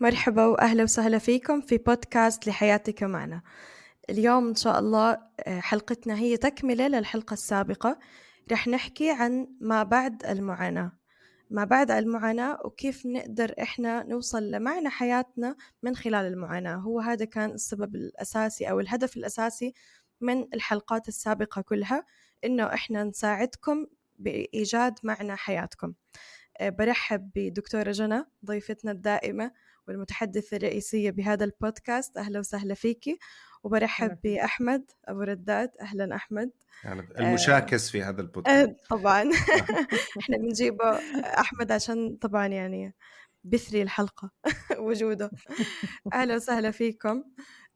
مرحبا وأهلا وسهلا فيكم في بودكاست لحياتك معنا. اليوم إن شاء الله آه، حلقتنا هي تكملة للحلقة السابقة. رح نحكي عن ما بعد المعاناة. ما بعد المعاناة وكيف نقدر إحنا نوصل لمعنى حياتنا من خلال المعاناة. هو هذا كان السبب الأساسي أو الهدف الأساسي من الحلقات السابقة كلها إنه إحنا نساعدكم بإيجاد معنى حياتكم. آه، برحب بدكتورة جنى ضيفتنا الدائمة. والمتحدثة الرئيسية بهذا البودكاست أهلا وسهلا فيكي. وبرحب بأحمد أبو رداد. أهلا أحمد. يعني المشاكس في هذا البودكاست. آه طبعا. إحنا بنجيبه أحمد عشان طبعا يعني بثري الحلقة وجوده. أهلا وسهلا فيكم.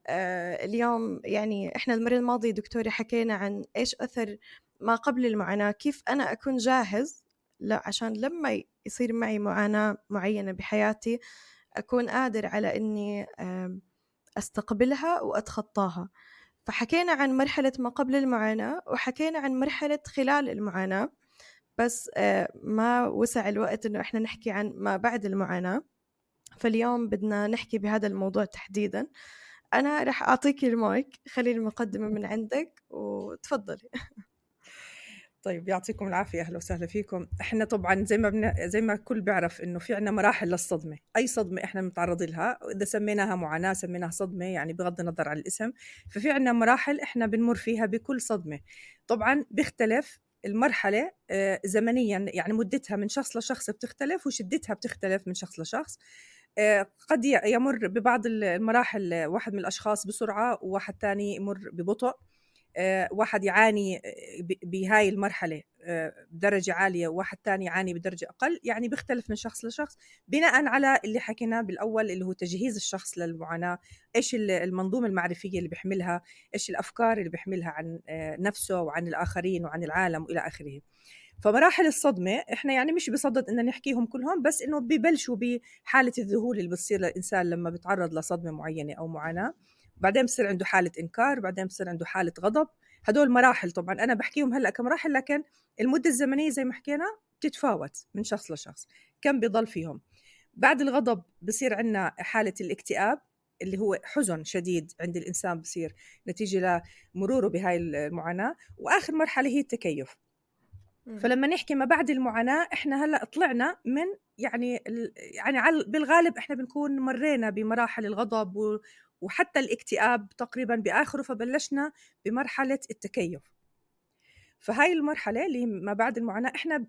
آه اليوم يعني إحنا المرة الماضية دكتوري حكينا عن إيش أثر ما قبل المعاناة كيف أنا أكون جاهز لا عشان لما يصير معي معاناة معينة بحياتي أكون قادر على إني أستقبلها وأتخطاها. فحكينا عن مرحلة ما قبل المعاناة وحكينا عن مرحلة خلال المعاناة بس آه، ما وسع الوقت إنه إحنا نحكي عن ما بعد المعاناة. فاليوم بدنا نحكي بهذا الموضوع تحديدا. أنا رح أعطيك المايك خلي المقدمة من عندك وتفضلي. طيب يعطيكم العافية أهلا وسهلا فيكم. إحنا طبعا زي ما بن... زي ما الكل بيعرف إنه في عنا مراحل للصدمة. أي صدمة إحنا بنتعرض لها إذا سميناها معاناة سميناها صدمة يعني بغض النظر عن الاسم ففي عنا مراحل إحنا بنمر فيها بكل صدمة. طبعا بيختلف المرحلة آه، زمنيا يعني مدتها من شخص لشخص بتختلف وشدتها بتختلف من شخص لشخص. آه، قد يمر ببعض المراحل واحد من الأشخاص بسرعة وواحد ثاني يمر ببطء. واحد يعاني آه، بهاي المرحلة آه، بدرجة عالية وواحد ثاني يعاني بدرجة أقل يعني بيختلف من شخص لشخص. بناء على اللي حكيناه بالأول اللي هو تجهيز الشخص للمعاناة إيش المنظومة المعرفية اللي بيحملها إيش الأفكار اللي بيحملها عن نفسه وعن الآخرين وعن العالم وإلى آخره. فمراحل الصدمة إحنا يعني مش بصدد ان نحكيهم كلهم بس إنه ببلشوا بحالة الذهول اللي بتصير للإنسان لما بيتعرض لصدمة معينة أو معاناة. بعدين بصير عنده حالة إنكار بعدين بصير عنده حالة غضب. هدول مراحل طبعا. أنا بحكيهم هلأ كمراحل لكن المدة الزمنية زي ما حكينا بتتفاوت من شخص لشخص. كم بيضل فيهم؟ بعد الغضب بصير عندنا حالة الاكتئاب اللي هو حزن شديد عند الإنسان بصير نتيجة لمروره بهاي المعاناة. وآخر مرحلة هي التكيف. فلما نحكي ما بعد المعاناة إحنا هلأ طلعنا من يعني يعني بالغالب إحنا بنكون مرينا بمراحل الغضب وحتى الاكتئاب تقريبا بآخره فبلشنا بمرحلة التكيف. فهاي المرحلة اللي ما بعد المعاناة إحنا.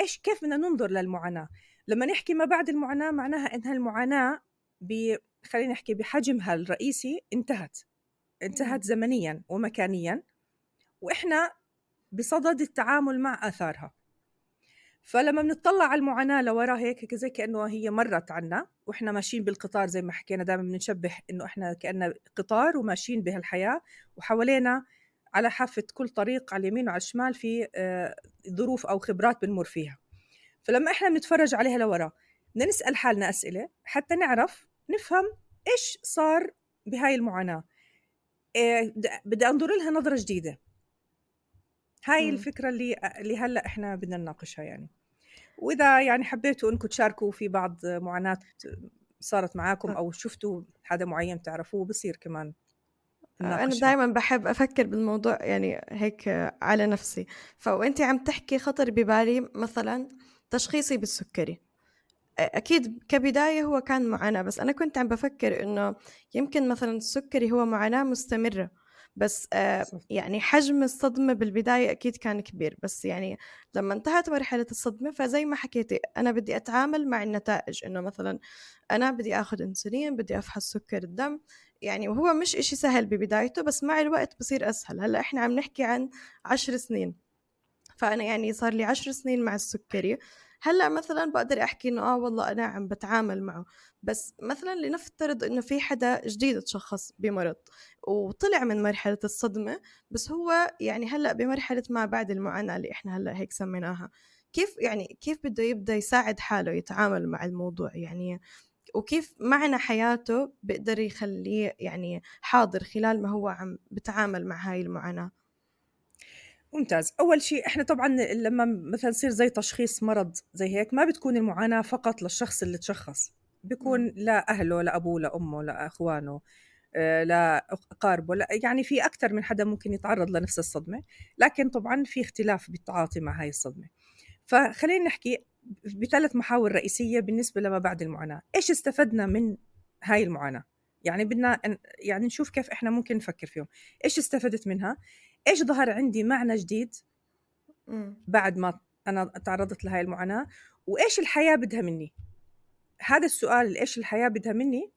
إيش كيف بدنا ننظر للمعاناة؟ لما نحكي ما بعد المعاناة معناها انها المعاناه ب... خلينا نحكي بحجمها الرئيسي انتهت. انتهت زمنيا ومكانيا وإحنا بصدد التعامل مع آثارها. فلما بنطلع على المعاناة لورا هيك زي كأنه هي مرت عنا وإحنا ماشيين بالقطار زي ما حكينا دائما بنشبه إنه إحنا كاننا قطار وماشيين بهالحياة وحوالينا على حافة كل طريق على اليمين وعلى الشمال في آه، ظروف أو خبرات بنمر فيها. فلما إحنا بنتفرج عليها لورا بدنا نسأل حالنا أسئلة حتى نعرف نفهم إيش صار بهاي المعاناة. إيه بدي أنظر لها نظرة جديدة. هاي م. الفكرة اللي اللي هلأ إحنا بدنا نناقشها يعني. وإذا يعني حبيتوا إنكم تشاركوا في بعض معاناة صارت معاكم أو شفتوا حدا معين تعرفوه بصير كمان أنا دائما بحب أفكر بالموضوع يعني هيك على نفسي. فوأنت عم تحكي خطر ببالي مثلا تشخيصي بالسكري. أكيد كبداية هو كان معاناة بس أنا كنت عم بفكر إنه يمكن مثلا السكري هو معاناة مستمرة. بس آه يعني حجم الصدمة بالبداية أكيد كان كبير بس يعني لما انتهت مرحلة الصدمة فزي ما حكيتي أنا بدي أتعامل مع النتائج إنه مثلا أنا بدي أخذ أنسولين بدي أفحص سكر الدم يعني وهو مش إشي سهل ببدايته بس مع الوقت بصير أسهل. هلأ إحنا عم نحكي عن عشر سنين فأنا يعني صار لي عشر سنين مع السكري. هلأ مثلا بقدر أحكي إنه آه والله أنا عم بتعامل معه بس مثلا لنفترض إنه في حدا جديد تشخص بمرض وطلع من مرحلة الصدمة بس هو يعني هلأ بمرحلة ما بعد المعاناة اللي إحنا هلأ هيك سميناها. كيف يعني كيف بده يبدأ يساعد حاله يتعامل مع الموضوع يعني؟ وكيف معنى حياته بيقدر يخليه يعني حاضر خلال ما هو عم بتعامل مع هاي المعاناة؟ ممتاز. أول شيء إحنا طبعا لما مثلا يصير زي تشخيص مرض زي هيك ما بتكون المعاناة فقط للشخص اللي تشخص. بيكون لأهله لأبوه لأمه لأخوانه آه، لأقاربه يعني في أكثر من حدا ممكن يتعرض لنفس الصدمة. لكن طبعا في اختلاف بالتعاطي مع هاي الصدمة. فخلينا نحكي بثلاث محاور رئيسية بالنسبة لما بعد المعاناة. إيش استفدنا من هاي المعاناة؟ يعني بدنا يعني نشوف كيف إحنا ممكن نفكر فيهم. إيش استفدت منها؟ إيش ظهر عندي معنى جديد بعد ما أنا تعرضت لهاي المعاناة؟ وإيش الحياة بدها مني؟ هذا السؤال إيش الحياة بدها مني؟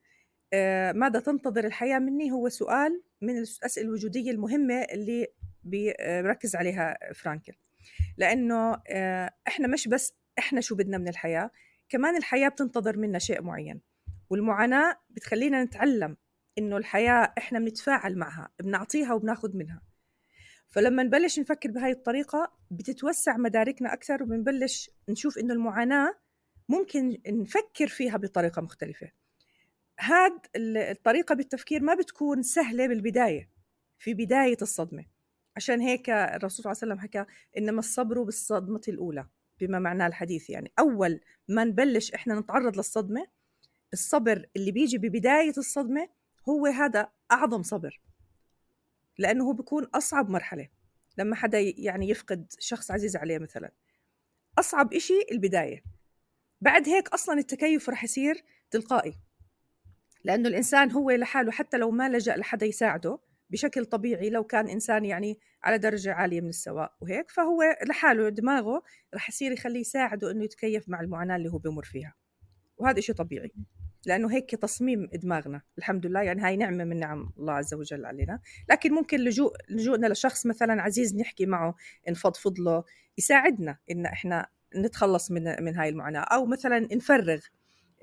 آه ماذا تنتظر الحياة مني؟ هو سؤال من الأسئلة الوجودية المهمة اللي بيركز عليها فرانكل. لأنه آه إحنا مش بس إحنا شو بدنا من الحياة كمان الحياة بتنتظر منا شيء معين. والمعاناة بتخلينا نتعلم إنه الحياة إحنا بنتفاعل معها بنعطيها وبناخذ منها. فلما نبلش نفكر بهاي الطريقة بتتوسع مداركنا أكثر وبنبلش نشوف إنه المعاناة ممكن نفكر فيها بطريقة مختلفة. هاد الطريقة بالتفكير ما بتكون سهلة بالبداية في بداية الصدمة. عشان هيك الرسول صلى الله عليه وسلم حكى إنما الصبر بالصدمة الأولى بما معناه الحديث. يعني أول ما نبلش إحنا نتعرض للصدمة الصبر اللي بيجي ببداية الصدمة هو هذا أعظم صبر. لأنه هو بيكون أصعب مرحلة لما حدا يعني يفقد شخص عزيز عليه مثلا. أصعب إشي البداية. بعد هيك أصلا التكيف رح يصير تلقائي. لأنه الإنسان هو لحاله حتى لو ما لجأ لحدا يساعده بشكل طبيعي لو كان إنسان يعني على درجة عالية من السواء وهيك فهو لحاله دماغه رح يصير يخليه يساعده إنه يتكيف مع المعاناة اللي هو بمر فيها. وهذا شيء طبيعي. لأنه هيك تصميم دماغنا الحمد لله. يعني هاي نعمة من نعم الله عز وجل علينا. لكن ممكن لجوء لجوءنا لشخص مثلا عزيز نحكي معه نفضفض له يساعدنا إن إحنا نتخلص من من هاي المعاناة. أو مثلا نفرغ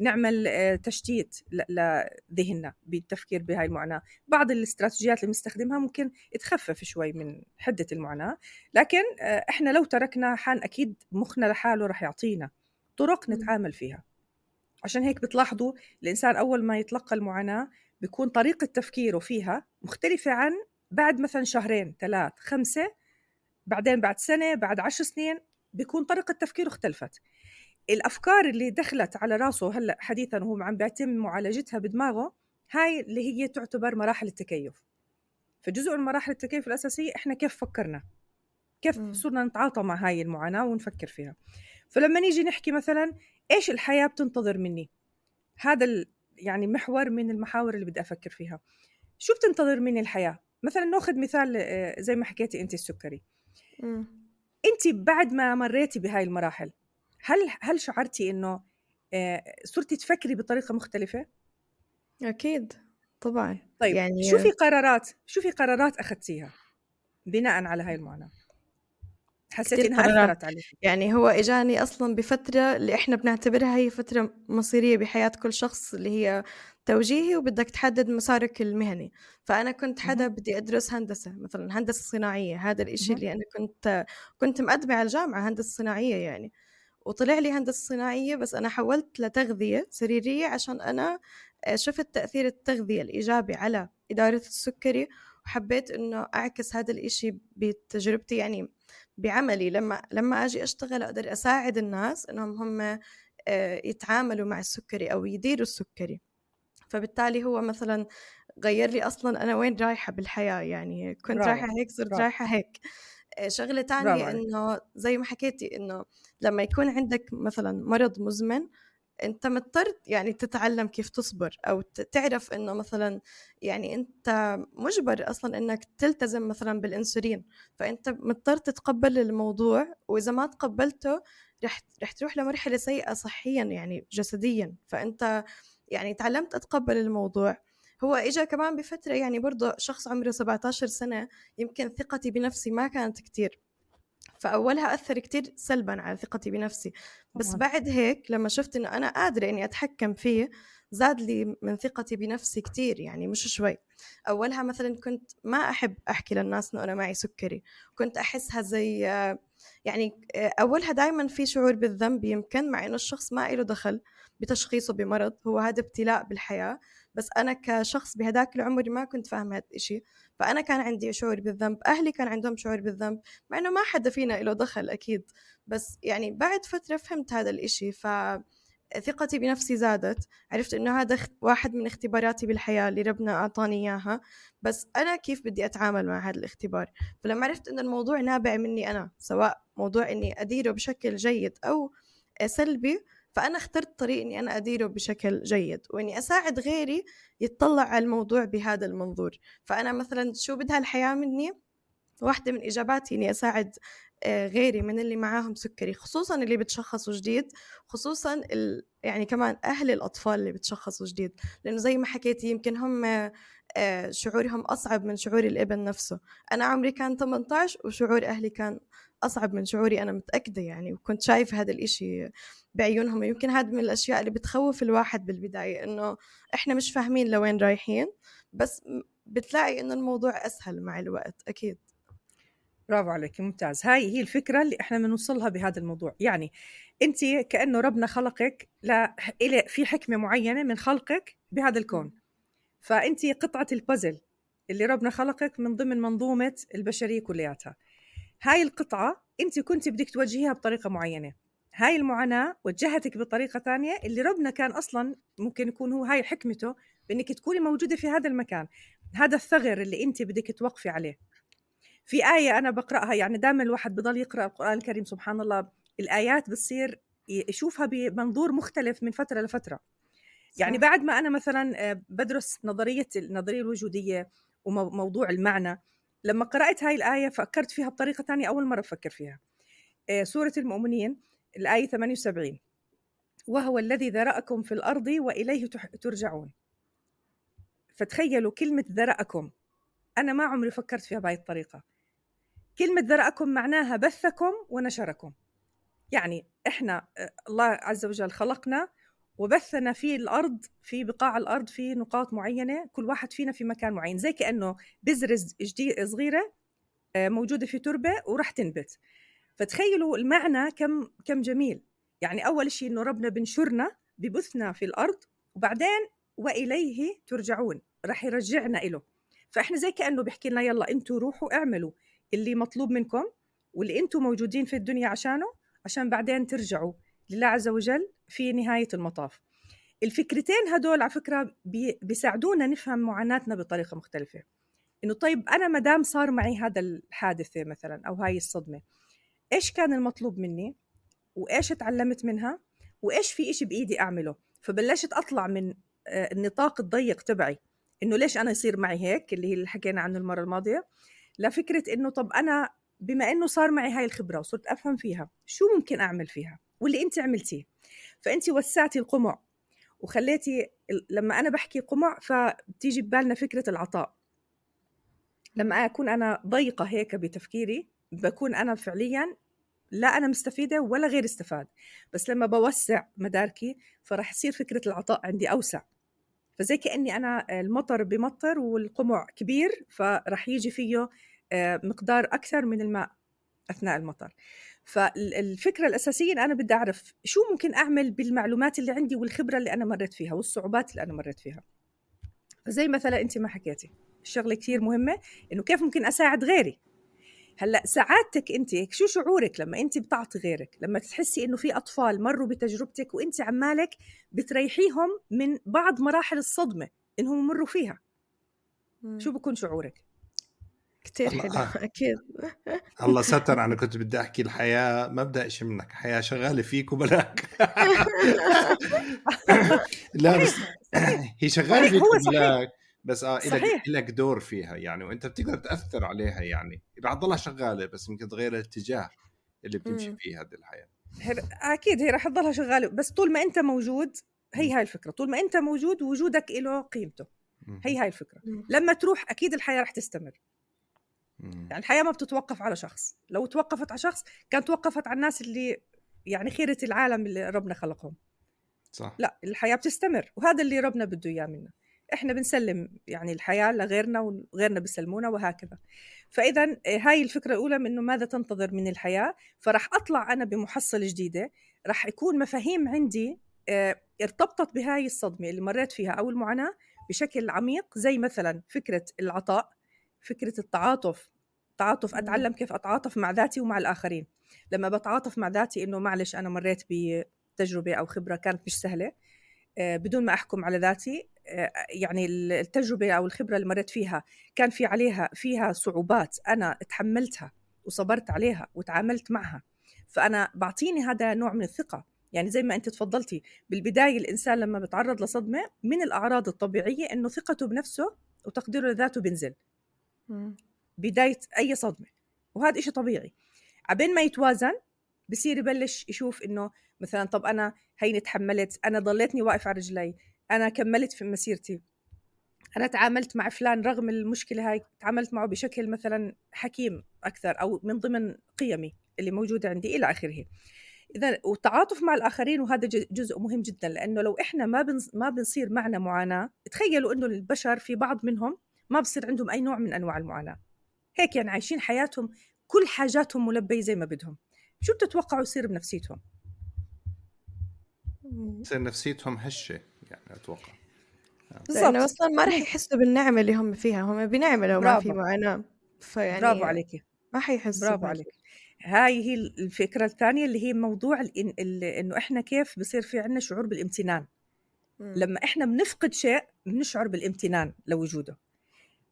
نعمل آه، تشتيت لذهننا بالتفكير بهاي المعاناة. بعض الاستراتيجيات اللي بنستخدمها ممكن تخفف شوي من حدة المعاناة. لكن آه، إحنا لو تركنا حان أكيد مخنا لحاله رح يعطينا طرق نتعامل فيها. عشان هيك بتلاحظوا الإنسان أول ما يتلقى المعاناة بيكون طريقة تفكيره فيها مختلفة عن بعد مثلا شهرين ثلاث خمسة بعدين بعد سنة بعد عشر سنين بيكون طريقة تفكيره اختلفت. الأفكار اللي دخلت على راسه هلأ حديثا وهو عم بيتم معالجتها بدماغه هاي اللي هي تعتبر مراحل التكيف. فجزء من مراحل التكيف الأساسية إحنا كيف فكرنا؟ كيف صرنا نتعاطى مع هاي المعاناة ونفكر فيها؟ فلما نيجي نحكي مثلا إيش الحياة بتنتظر مني؟ هذا يعني محور من المحاور اللي بدي أفكر فيها. شو بتنتظر مني الحياة؟ مثلا نأخذ مثال آه، زي ما حكيتي انت السكري. انت بعد ما مريتي بهاي المراحل هل هل شعرتي إنه آه، صرتي تفكري بطريقة مختلفة؟ أكيد طبعا. طيب يعني شو في قرارات شو في قرارات أخذتيها بناء على هاي المعاناة؟ حسيت إنها أثرت عليك. يعني هو إجاني أصلا بفترة اللي إحنا بنعتبرها هي فترة مصيرية بحياة كل شخص اللي هي توجيهي وبدك تحدد مسارك المهني. فأنا كنت حدا بدي أدرس هندسة مثلا هندسة صناعية. هذا الإشي اللي أنا كنت كنت مقدمة على الجامعة هندسة صناعية يعني. وطلع لي هندسة صناعية بس أنا حولت لتغذية سريرية عشان أنا شفت تأثير التغذية الإيجابي على إدارة السكري وحبيت إنه أعكس هذا الإشي بتجربتي. يعني بعملي لما لما أجي أشتغل أقدر أساعد الناس إنهم هم آه، يتعاملوا مع السكري أو يديروا السكري. فبالتالي هو مثلا غير لي أصلا أنا وين رايحة بالحياة يعني كنت رايحة هيك صرت رايحة هيك. آه، شغلة تانية إنه زي ما حكيتي إنه لما يكون عندك مثلا مرض مزمن أنت مضطر يعني تتعلم كيف تصبر أو تعرف إنه مثلا يعني أنت مجبر أصلا إنك تلتزم مثلا بالإنسولين فأنت مضطر تتقبل الموضوع وإذا ما تقبلته رح رح تروح لمرحلة سيئة صحيا يعني جسديا. فأنت يعني تعلمت أتقبل الموضوع. هو اجى كمان بفترة يعني برضه شخص عمره 17 سنة يمكن ثقتي بنفسي ما كانت كتير. فأولها أثر كتير سلبا على ثقتي بنفسي. بس. بعد هيك لما شفت إنه أنا قادرة إني أتحكم فيه زاد لي من ثقتي بنفسي كتير يعني مش شوي. أولها مثلا كنت ما أحب أحكي للناس إنه أنا معي سكري. كنت أحسها زي يعني أولها دائما في شعور بالذنب يمكن مع إنه الشخص ما له دخل بتشخيصه بمرض هو هذا ابتلاء بالحياة. بس أنا كشخص بهداك العمر ما كنت فاهمة هذا الشيء فأنا كان عندي شعور بالذنب أهلي كان عندهم شعور بالذنب مع إنه ما حدا فينا له دخل أكيد. بس يعني بعد فترة فهمت هذا الإشي ف ثقتي بنفسي زادت. عرفت إنه هذا واحد من اختباراتي بالحياة اللي ربنا أعطاني إياها. بس أنا كيف بدي أتعامل مع هذا الاختبار؟ فلما عرفت إن الموضوع نابع مني أنا سواء موضوع إني أديره بشكل جيد أو سلبي فأنا اخترت طريق إني أنا أديره بشكل جيد وإني أساعد غيري يتطلع على الموضوع بهذا المنظور. فأنا مثلا شو بدها الحياة مني؟ واحدة من إجاباتي إني أساعد آه، غيري من اللي معاهم سكري خصوصا اللي بتشخصوا جديد خصوصا ال... يعني كمان أهل الأطفال اللي بتشخصوا جديد. لأنه زي ما حكيتي يمكن هم آه، شعورهم أصعب من شعور الإبن نفسه. أنا عمري كان 18 وشعور أهلي كان أصعب من شعوري أنا متأكدة يعني وكنت شايف هذا الإشي بعيونهم. يمكن هذا من الأشياء اللي بتخوف الواحد بالبداية إنه إحنا مش فاهمين لوين رايحين بس بتلاقي إنه الموضوع أسهل مع الوقت أكيد. برافو عليك ممتاز. هاي هي الفكرة اللي إحنا بنوصلها بهذا الموضوع. يعني أنت كأنه ربنا خلقك لا إلى في حكمة معينة من خلقك بهذا الكون. فأنت قطعة البازل اللي ربنا خلقك من ضمن منظومة البشرية كلياتها. هاي القطعة أنت كنت بدك توجهيها بطريقة معينة. هاي المعاناة وجهتك بطريقة ثانية اللي ربنا كان أصلا ممكن يكون هو هاي حكمته بأنك تكوني موجودة في هذا المكان. هذا الثغر اللي أنت بدك توقفي عليه. في آية أنا بقرأها يعني دائما الواحد بضل يقرأ القرآن الكريم سبحان الله. الآيات بتصير يشوفها بمنظور مختلف من فترة لفترة. يعني بعد ما أنا مثلا آه، بدرس نظرية النظرية الوجودية وموضوع المعنى لما قرأت هاي الآية فكرت فيها بطريقة ثانية أول مرة أفكر فيها. آه، سورة المؤمنين الآية 78 وهو الذي ذرأكم في الأرض وإليه ترجعون. فتخيلوا كلمة ذرأكم. أنا ما عمري فكرت فيها بهاي الطريقة. كلمة ذرأكم معناها بثكم ونشركم. يعني إحنا آه، الله عز وجل خلقنا وبثنا في الأرض في بقاع الأرض في نقاط معينة كل واحد فينا في مكان معين. زي كأنه بذرة صغيرة آه، موجودة في تربة وراح تنبت. فتخيلوا المعنى كم كم جميل. يعني أول شيء إنه ربنا بنشرنا ببثنا في الأرض وبعدين وإليه ترجعون. راح يرجعنا إله. فإحنا زي كأنه بيحكي لنا يلا أنتوا روحوا اعملوا اللي مطلوب منكم واللي أنتوا موجودين في الدنيا عشانه عشان بعدين ترجعوا لله عز وجل في نهاية المطاف. الفكرتين هدول على فكرة بيساعدونا نفهم معاناتنا بطريقة مختلفة. إنه طيب أنا مدام صار معي هذا الحادثة مثلا أو هاي الصدمة إيش كان المطلوب مني؟ وإيش تعلمت منها؟ وإيش في إشي بإيدي أعمله؟ فبلشت أطلع من آه، النطاق الضيق تبعي. إنه ليش أنا يصير معي هيك؟ اللي هي اللي حكينا عنه المرة الماضية. لفكرة إنه طب أنا بما إنه صار معي هاي الخبرة وصرت أفهم فيها شو ممكن أعمل فيها؟ واللي أنت عملتيه؟ فأنت وسعتي القمع. وخليتي لما أنا بحكي قمع فبتيجي ببالنا فكرة العطاء. لما أكون أنا ضيقة هيك بتفكيري بكون أنا فعليا لا أنا مستفيدة ولا غير استفاد. بس لما بوسع مداركي فراح يصير فكرة العطاء عندي أوسع. فزي كأني أنا المطر بمطر والقمع كبير فراح يجي فيه آه، مقدار أكثر من الماء أثناء المطر. فالفكرة الأساسية أنا بدي أعرف شو ممكن أعمل بالمعلومات اللي عندي والخبرة اللي أنا مريت فيها والصعوبات اللي أنا مريت فيها. زي مثلا أنت ما حكيتي الشغلة كثير مهمة إنه كيف ممكن أساعد غيري؟ هلأ سعادتك انت شو شعورك لما انت بتعطي غيرك؟ لما تحسي إنه في أطفال مروا بتجربتك وانت عمالك بتريحيهم من بعض مراحل الصدمة إنهم مروا فيها. شو بكون شعورك؟ كثير حلو آه. أكيد. الله ستر أنا كنت بدي أحكي الحياة ما بدها شيء منك حياة شغالة فيك وبلاك. لا بس هي شغالة فيك وبلاك بس آه لك لك دور فيها يعني وأنت بتقدر تأثر عليها يعني. رح تضلها شغالة بس يمكن تغير الاتجاه اللي بتمشي فيه هذه الحياة. أكيد هي رح تضلها شغالة بس طول ما أنت موجود هي هاي الفكرة طول ما أنت موجود وجودك له قيمته. هي هاي الفكرة. لما تروح أكيد الحياة رح تستمر. يعني الحياة ما بتتوقف على شخص. لو توقفت على شخص كانت توقفت على الناس اللي يعني خيرة العالم اللي ربنا خلقهم. صح. لا الحياة بتستمر وهذا اللي ربنا بده إياه منا. إحنا بنسلم يعني الحياة لغيرنا وغيرنا بيسلمونا وهكذا. فاذا آه، هاي الفكرة الأولى من إنه ماذا تنتظر من الحياة؟ فراح أطلع أنا بمحصلة جديدة راح يكون مفاهيم عندي آه، ارتبطت بهاي الصدمة اللي مريت فيها أو المعاناه بشكل عميق زي مثلا فكرة العطاء. فكرة التعاطف تعاطف أتعلم كيف أتعاطف مع ذاتي ومع الآخرين. لما بتعاطف مع ذاتي إنه معلش أنا مريت ب تجربه أو خبرة كانت مش سهلة آه، بدون ما أحكم على ذاتي آه، يعني التجربة أو الخبرة اللي مريت فيها كان في عليها فيها صعوبات أنا تحملتها وصبرت عليها وتعاملت معها. فأنا بعطيني هذا نوع من الثقة. يعني زي ما أنت تفضلتي بالبداية الإنسان لما بتعرض لصدمة من الأعراض الطبيعية إنه ثقته بنفسه وتقديره لذاته بينزل. بداية أي صدمة وهذا إشي طبيعي. عبين ما يتوازن بصير يبلش يشوف إنه مثلا طب أنا هيني تحملت أنا ضليتني واقف على رجلي أنا كملت في مسيرتي. أنا تعاملت مع فلان رغم المشكلة هاي تعاملت معه بشكل مثلا حكيم أكثر أو من ضمن قيمي اللي موجودة عندي إلى آخره. إذا والتعاطف مع الآخرين وهذا جزء مهم جدا لأنه لو إحنا ما بنص... ما بنصير معنا معاناة تخيلوا إنه البشر في بعض منهم ما بصير عندهم أي نوع من أنواع المعاناة. هيك يعني عايشين حياتهم كل حاجاتهم ملبية زي ما بدهم. شو بتتوقعوا يصير بنفسيتهم؟ تصير نفسيتهم هشة يعني أتوقع. لأنه أصلا ما راح يحسوا بالنعمة اللي هم فيها. هم بنعمة لو ما في معاناة. فيعني برافو عليكي. ما حيحسوا برافو عليك هاي هي الفكرة الثانية اللي هي موضوع إنه إحنا كيف بصير في عندنا شعور بالامتنان. م. لما إحنا بنفقد شيء بنشعر بالامتنان لوجوده.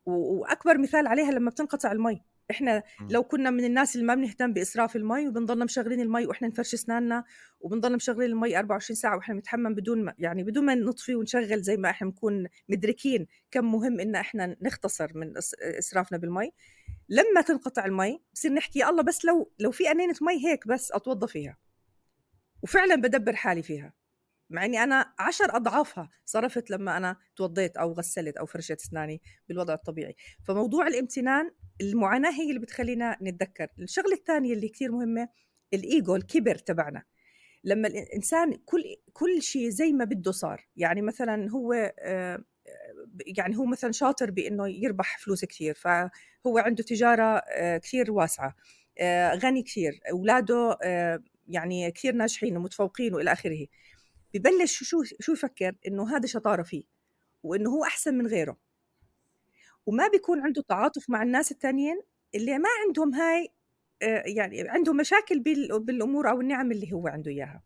وأكبر مثال عليها لما بتنقطع المي. إحنا لو كنا من الناس اللي ما بنهتم بإسراف المي وبنضلنا مشغلين المي وإحنا نفرش أسناننا وبنضلنا مشغلين المي 24 ساعة وإحنا بنتحمم بدون ما يعني بدون ما نطفي ونشغل زي ما إحنا بنكون مدركين كم مهم إن إحنا نختصر من إسرافنا بالمي. لما تنقطع المي بصير نحكي يا الله بس لو لو في أنينة مي هيك بس أتوضى فيها. وفعلا بدبر حالي فيها. مع إني أنا عشر أضعافها صرفت لما أنا توضيت أو غسلت أو فرشت أسناني بالوضع الطبيعي. فموضوع الامتنان المعاناة هي اللي بتخلينا نتذكر. الشغلة الثانية اللي كثير مهمة الإيجو الكبر تبعنا. لما الإنسان كل كل شيء زي ما بده صار يعني مثلا هو آه، يعني هو مثلا شاطر بإنه يربح فلوس كثير فهو عنده تجارة آه، كثير واسعة آه، غني كثير أولاده يعني كثير ناجحين ومتفوقين وإلى آخره. ببلش شو شو يفكر؟ إنه هذا شطارة فيه وإنه هو أحسن من غيره. وما بيكون عنده تعاطف مع الناس التانيين اللي ما عندهم هاي آه، يعني عندهم مشاكل بالأمور أو النعم اللي هو عنده إياها.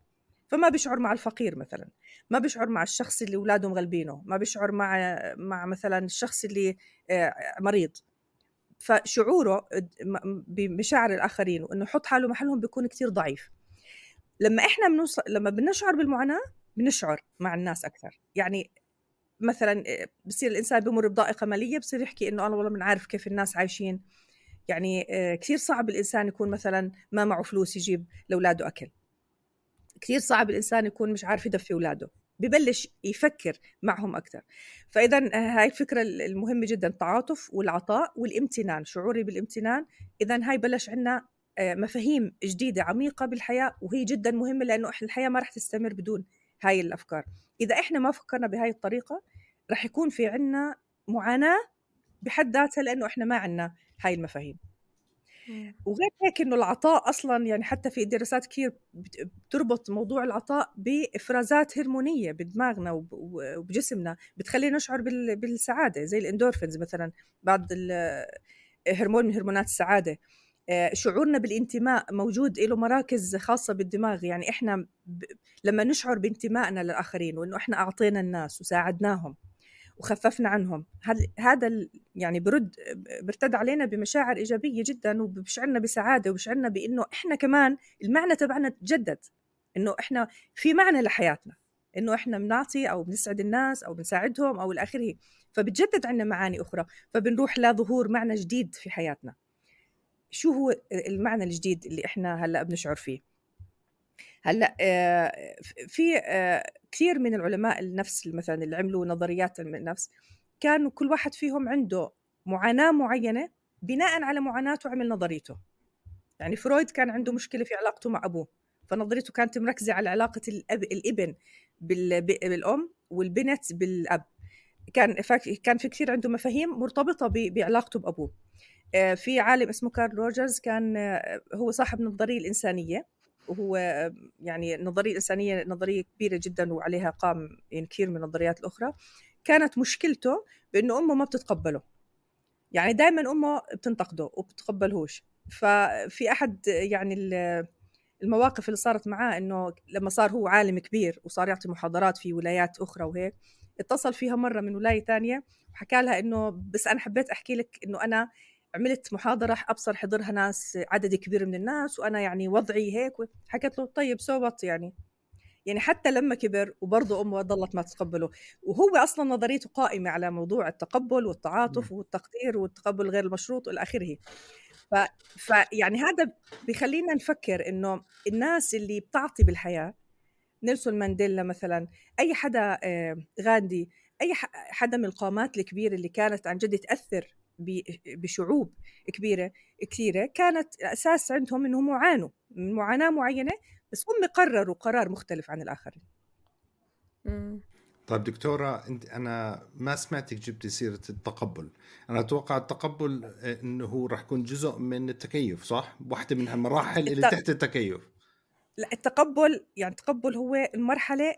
فما بيشعر مع الفقير مثلا ما بيشعر مع الشخص اللي اولاده مغلبينه ما بيشعر مع مع مثلا الشخص اللي آه، مريض. فشعوره بمشاعر الآخرين وإنه يحط حاله محلهم بيكون كتير ضعيف. لما إحنا بنوصل لما بنشعر بالمعاناة بنشعر مع الناس أكثر. يعني مثلا آه، بصير الإنسان بمر بضائقة مالية بصير يحكي إنه أنا والله من عارف كيف الناس عايشين. يعني آه، كثير صعب الإنسان يكون مثلا ما معه فلوس يجيب لأولاده أكل. كثير صعب الإنسان يكون مش عارف يدفي أولاده. ببلش يفكر معهم أكثر. فاذا آه، هاي الفكرة المهمة جدا التعاطف والعطاء والامتنان شعوري بالامتنان. اذا هاي بلش عندنا مفاهيم جديدة عميقة بالحياة وهي جدا مهمة لأنه إحنا الحياة ما راح تستمر بدون هاي الأفكار. إذا إحنا ما فكرنا بهاي الطريقة رح يكون في عنا معاناة بحد ذاتها لأنه إحنا ما عنا هاي المفاهيم. وغير هيك إنه العطاء أصلا يعني حتى في دراسات كثير بتربط موضوع العطاء بإفرازات هرمونية بدماغنا وبجسمنا بتخلينا نشعر بالسعادة زي الإندورفينز مثلا بعض هرمون من هرمونات السعادة. آه، شعورنا بالانتماء موجود له مراكز خاصة بالدماغ. يعني إحنا ب... لما نشعر بانتمائنا للآخرين وإنه إحنا أعطينا الناس وساعدناهم وخففنا عنهم هذا يعني برد برتد علينا بمشاعر إيجابية جدا وبشعرنا بسعادة وبشعرنا بإنه إحنا كمان المعنى تبعنا تجدد إنه إحنا في معنى لحياتنا إنه إحنا بنعطي أو بنسعد الناس أو بنساعدهم أو إلى آخره. فبتجدد عندنا معاني أخرى فبنروح لظهور معنى جديد في حياتنا. شو هو المعنى الجديد اللي إحنا هلأ بنشعر فيه؟ هلأ آه، في آه، كثير من العلماء النفس مثلا اللي عملوا نظريات علم النفس كانوا كل واحد فيهم عنده معاناة معينة بناء على معاناته عمل نظريته. يعني فرويد كان عنده مشكلة في علاقته مع أبوه فنظريته كانت مركزة على علاقة الأب الإبن بالأم والبنت بالأب. كان كان في كثير عنده مفاهيم مرتبطة بعلاقته بأبوه. في عالم اسمه كارل روجرز كان آه، هو صاحب النظريه الإنسانية وهو آه، يعني النظريه الإنسانية نظرية كبيرة جدا وعليها قام يعني كثير من النظريات الأخرى. كانت مشكلته بأنه أمه ما بتتقبله. يعني دائما أمه بتنتقده وبتقبلهوش. ففي أحد يعني المواقف اللي صارت معاه إنه لما صار هو عالم كبير وصار يعطي محاضرات في ولايات أخرى وهيك اتصل فيها مرة من ولاية ثانية وحكى لها إنه بس أنا حبيت أحكي لك إنه أنا عملت محاضرة أبصر حضرها ناس عدد كبير من الناس وأنا يعني وضعي هيك حكيت له طيب سوت يعني؟ يعني حتى لما كبر وبرضه أمه ضلت ما تتقبله. وهو أصلا نظريته قائمة على موضوع التقبل والتعاطف والتقدير والتقبل غير المشروط والى آخره. ف... فيعني هذا بخلينا نفكر إنه الناس اللي بتعطي بالحياة نيلسون مانديلا مثلا أي حدا آه، غاندي أي حدا من القامات الكبيرة اللي كانت عن جد تأثر بشعوب كبيرة كثيرة كانت أساس عندهم إنهم يعانوا من معاناة معينة بس هم قرروا قرار مختلف عن الآخرين. طيب دكتورة أنت أنا ما سمعتك جبتي سيرة التقبل، أنا أتوقع التقبل آه، إنه هو راح يكون جزء من التكيف صح؟ واحدة من المراحل اللي تحت التكيف. لا التقبل يعني التقبل هو المرحلة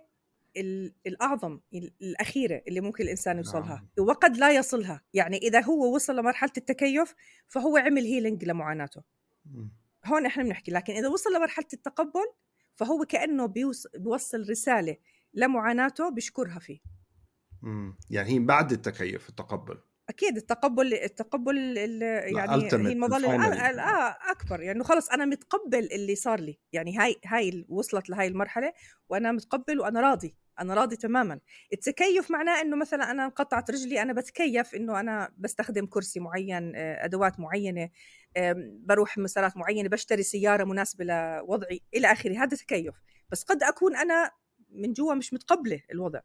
الأعظم الأخيرة اللي ممكن الإنسان يوصلها. آه. وقد لا يصلها. يعني إذا هو وصل لمرحلة التكيف فهو عمل هيلينج لمعاناته. م. هون إحنا بنحكي. لكن إذا وصل لمرحلة التقبل فهو كأنه بيوصل رسالة لمعاناته بيشكرها فيه. امم يعني هي بعد التكيف التقبل. أكيد التقبل التقبل يعني هي المظلة آه أكبر. يعني خلص أنا متقبل اللي صار لي. يعني هاي هاي وصلت لهاي المرحلة وأنا متقبل وأنا راضي. أنا راضي تماما. التكيف معناه إنه مثلا أنا انقطعت رجلي أنا بتكيف إنه أنا بستخدم كرسي معين آه، أدوات معينة بروح مسارات معينة بشتري سيارة مناسبة لوضعي إلى آخره. هذا تكيف. بس قد أكون أنا من جوا مش متقبلة الوضع.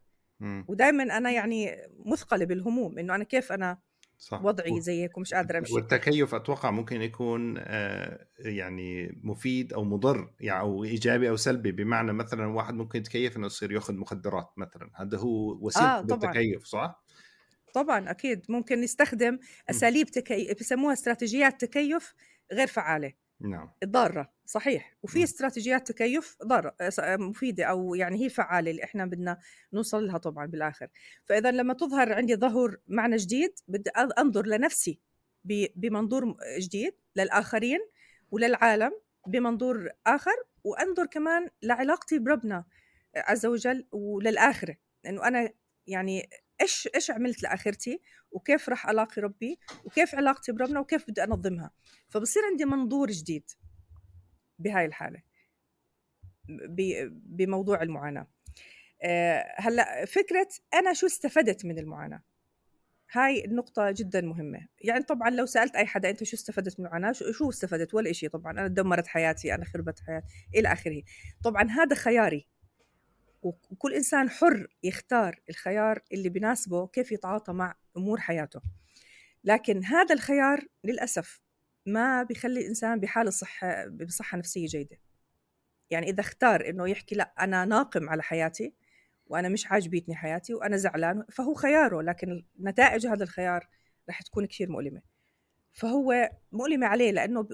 ودائما أنا يعني مثقلة بالهموم إنه أنا كيف أنا صح. وضعي زي هيك ومش قادرة أمشي. والتكيف أتوقع ممكن يكون آه، يعني مفيد أو مضر يعني أو إيجابي أو سلبي. بمعنى مثلا واحد ممكن يتكيف إنه يصير ياخذ مخدرات مثلا. هذا هو وسيلة آه التكيف صح؟ طبعا أكيد. ممكن يستخدم أساليب تكيف بسموها استراتيجيات تكيف غير فعالة. نعم. ضارة. صحيح. وفي استراتيجيات تكيف ضاره مفيدة أو يعني هي فعالة اللي إحنا بدنا نوصل لها طبعا بالآخر. فاذا لما تظهر عندي ظهور معنى جديد بدي أنظر لنفسي بمنظور جديد للآخرين وللعالم بمنظور آخر وأنظر كمان لعلاقتي بربنا عز وجل وللآخرة. لأنه أنا يعني إيش إيش عملت لآخرتي؟ وكيف راح ألاقي ربي؟ وكيف علاقتي بربنا؟ وكيف بدي أنظمها؟ فبصير عندي منظور جديد. بهاي الحالة بموضوع المعاناة. آه، هلأ فكرة أنا شو استفدت من المعاناة؟ هاي النقطة جدا مهمة. يعني طبعا لو سألت أي حدا أنت شو استفدت من المعاناة؟ شو استفدت؟ ولا إشي طبعا. أنا دمرت حياتي أنا خربت حياتي إلى آخره. طبعا هذا خياري. وكل إنسان حر يختار الخيار اللي بناسبه كيف يتعاطى مع أمور حياته. لكن هذا الخيار للأسف ما بيخلي الإنسان بحالة صحة بصحة نفسية جيدة. يعني إذا اختار إنه يحكي لا أنا ناقم على حياتي وأنا مش عاجبتني حياتي وأنا زعلان فهو خياره لكن نتائج هذا الخيار رح تكون كثير مؤلمة. فهو مؤلمة عليه لأنه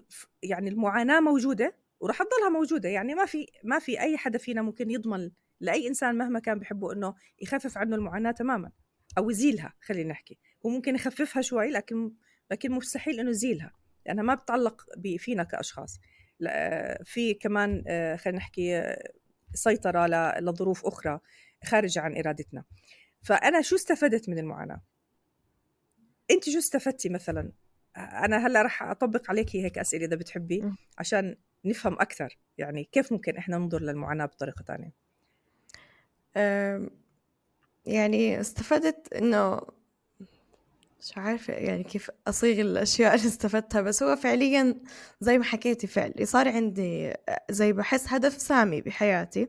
يعني المعاناة موجودة ورح تضلها موجودة. يعني ما في ما في أي حدا فينا ممكن يضمن لأي إنسان مهما كان بحبه إنه يخفف عنه المعاناة تماما أو يزيلها خلينا نحكي. هو ممكن يخففها شوي لكن لكن مستحيل إنه يزيلها. لانها ما بتعلق فينا كأشخاص. في كمان آه، خلينا نحكي سيطرة لظروف أخرى خارجه عن إرادتنا. فأنا شو استفدت من المعاناة؟ أنت شو استفدتي مثلا؟ أنا هلأ راح أطبق عليك هيك أسئلة إذا بتحبي عشان نفهم أكثر. يعني كيف ممكن إحنا ننظر للمعاناة بطريقة ثانية يعني استفدت إنه مش عارفة يعني كيف أصيغ الأشياء اللي استفدتها بس هو فعليا زي ما حكيتي فعلي صار عندي زي بحس هدف سامي بحياتي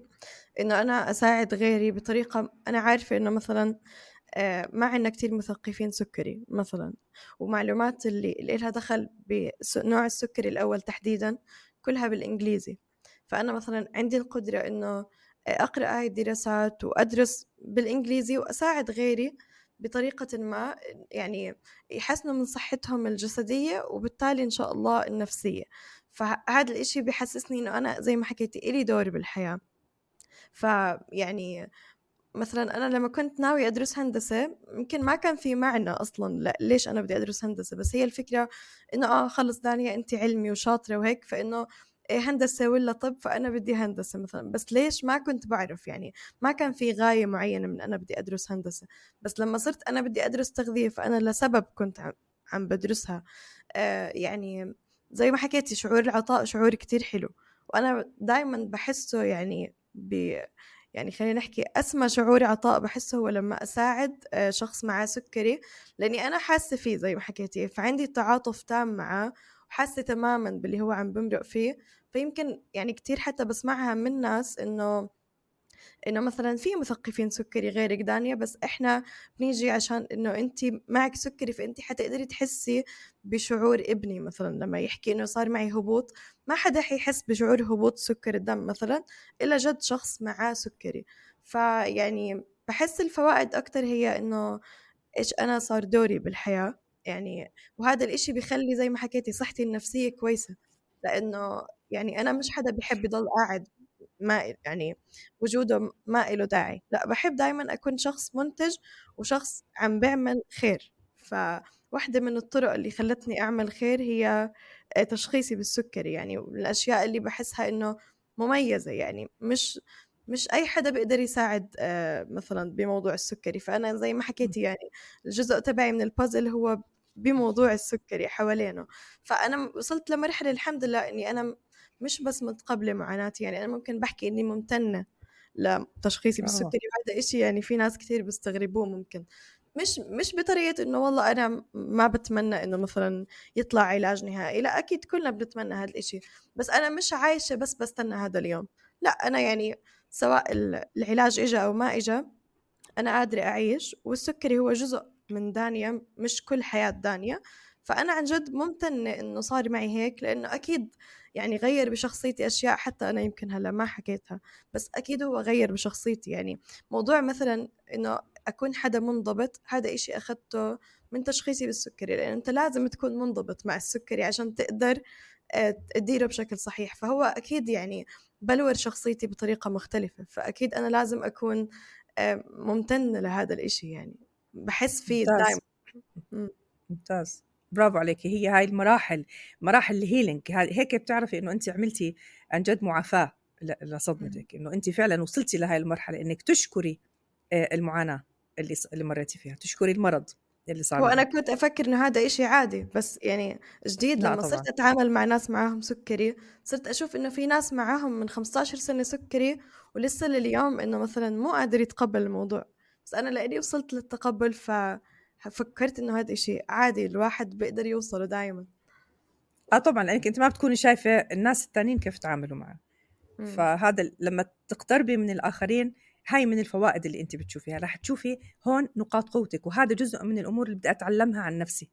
إنه أنا أساعد غيري بطريقة أنا عارفة إنه مثلا ما عندنا كتير مثقفين سكري مثلا ومعلومات اللي, اللي لها دخل بنوع السكري الأول تحديدا كلها بالإنجليزي. فأنا مثلا عندي القدرة إنه أقرأ هاي الدراسات وأدرس بالإنجليزي وأساعد غيري بطريقة ما يعني يحسنوا من صحتهم الجسدية وبالتالي إن شاء الله النفسية. فهذا الإشي بيحسسني إنه أنا زي ما حكيتي إلي دور بالحياة. فيعني مثلا أنا لما كنت ناوي أدرس هندسة يمكن ما كان في معنى أصلا لا ليش أنا بدي أدرس هندسة بس هي الفكرة إنه آه خلص دانيا أنت علمي وشاطرة وهيك فإنه هندسة ولا طب فأنا بدي هندسة مثلا. بس ليش ما كنت بعرف؟ يعني ما كان في غاية معينة من أنا بدي أدرس هندسة. بس لما صرت أنا بدي أدرس تغذية فأنا لسبب كنت عم بدرسها. آه يعني زي ما حكيتي شعور العطاء شعور كتير حلو. وأنا دايما بحسه يعني ب يعني خلينا نحكي أسمى شعور عطاء بحسه هو لما أساعد آه، شخص معاه سكري. لأني أنا حاسة فيه زي ما حكيتي فعندي تعاطف تام معاه وحاسة تماما باللي هو عم بمرق فيه. فيمكن يعني كتير حتى بسمعها من ناس إنه إنه مثلا في مثقفين سكري غيرك دانيا بس إحنا بنيجي عشان إنه انت معك سكري فانت حتقدري تحسي بشعور ابني مثلا. لما يحكي إنه صار معي هبوط ما حدا حيحس بشعور هبوط سكر الدم مثلا إلا جد شخص معاه سكري. فيعني بحس الفوائد أكتر هي إنه إيش أنا صار دوري بالحياة يعني وهذا الإشي بيخلي زي ما حكيتي صحتي النفسية كويسة. لأنه يعني أنا مش حدا بحب يضل قاعد ما يعني وجوده ما له داعي لأ بحب دائما أكون شخص منتج وشخص عم بيعمل خير. فواحدة من الطرق اللي خلتني أعمل خير هي تشخيصي بالسكري يعني الأشياء اللي بحسها إنه مميزة يعني مش مش أي حدا بيقدر يساعد آه، مثلا بموضوع السكري فأنا زي ما حكيتي يعني الجزء تبعي من البازل هو بموضوع السكري حوالينه. فأنا وصلت لمرحلة الحمد لله إني أنا مش بس متقبلة معاناتي يعني أنا ممكن بحكي إني ممتنة لتشخيصي بالسكري وهذا إشي يعني في ناس كثير بيستغربوه ممكن. مش مش بطريقة إنه والله أنا ما بتمنى إنه مثلا يطلع علاج نهائي لا أكيد كلنا بنتمنى هذا الإشي. بس أنا مش عايشة بس بستنى هذا اليوم. لا أنا يعني سواء العلاج إجا أو ما إجا أنا قادرة أعيش والسكري هو جزء من دانيا مش كل حياة دانيا. فأنا عن جد ممتنة إنه صار معي هيك لأنه أكيد يعني غير بشخصيتي أشياء حتى أنا يمكن هلأ ما حكيتها بس أكيد هو غير بشخصيتي. يعني موضوع مثلا إنه أكون حدا منضبط هذا إشي أخذته من تشخيصي بالسكري لأن أنت لازم تكون منضبط مع السكري عشان تقدر آه، تديره بشكل صحيح. فهو أكيد يعني بلور شخصيتي بطريقة مختلفة فأكيد أنا لازم أكون آه، ممتنة لهذا الإشي يعني. بحس فيه دائما ممتاز. برافو عليكي هي هاي المراحل مراحل ال healing هيك بتعرفي إنه انت عملتي عن جد معافاة لصدمتك إنه انت فعلا وصلتي لهي المرحلة إنك تشكري المعاناة اللي اللي مريتي فيها تشكري المرض اللي صار وأنا كنت أفكر إنه هذا إشي عادي بس يعني جديد لما طبعا. صرت أتعامل مع ناس معاهم سكري صرت أشوف إنه في ناس معاهم من 15 سنة سكري ولسه لليوم إنه مثلا مو قادر يتقبل الموضوع. بس أنا لإني وصلت للتقبل ف فكرت إنه هذا شيء عادي الواحد بيقدر يوصله دائما آه طبعا لأنك أنت ما بتكوني شايفة الناس الثانيين كيف تعاملوا معه. فهذا لما تقتربي من الآخرين هاي من الفوائد اللي أنت بتشوفيها. رح تشوفي هون نقاط قوتك وهذا جزء من الأمور اللي بدي أتعلمها عن نفسي.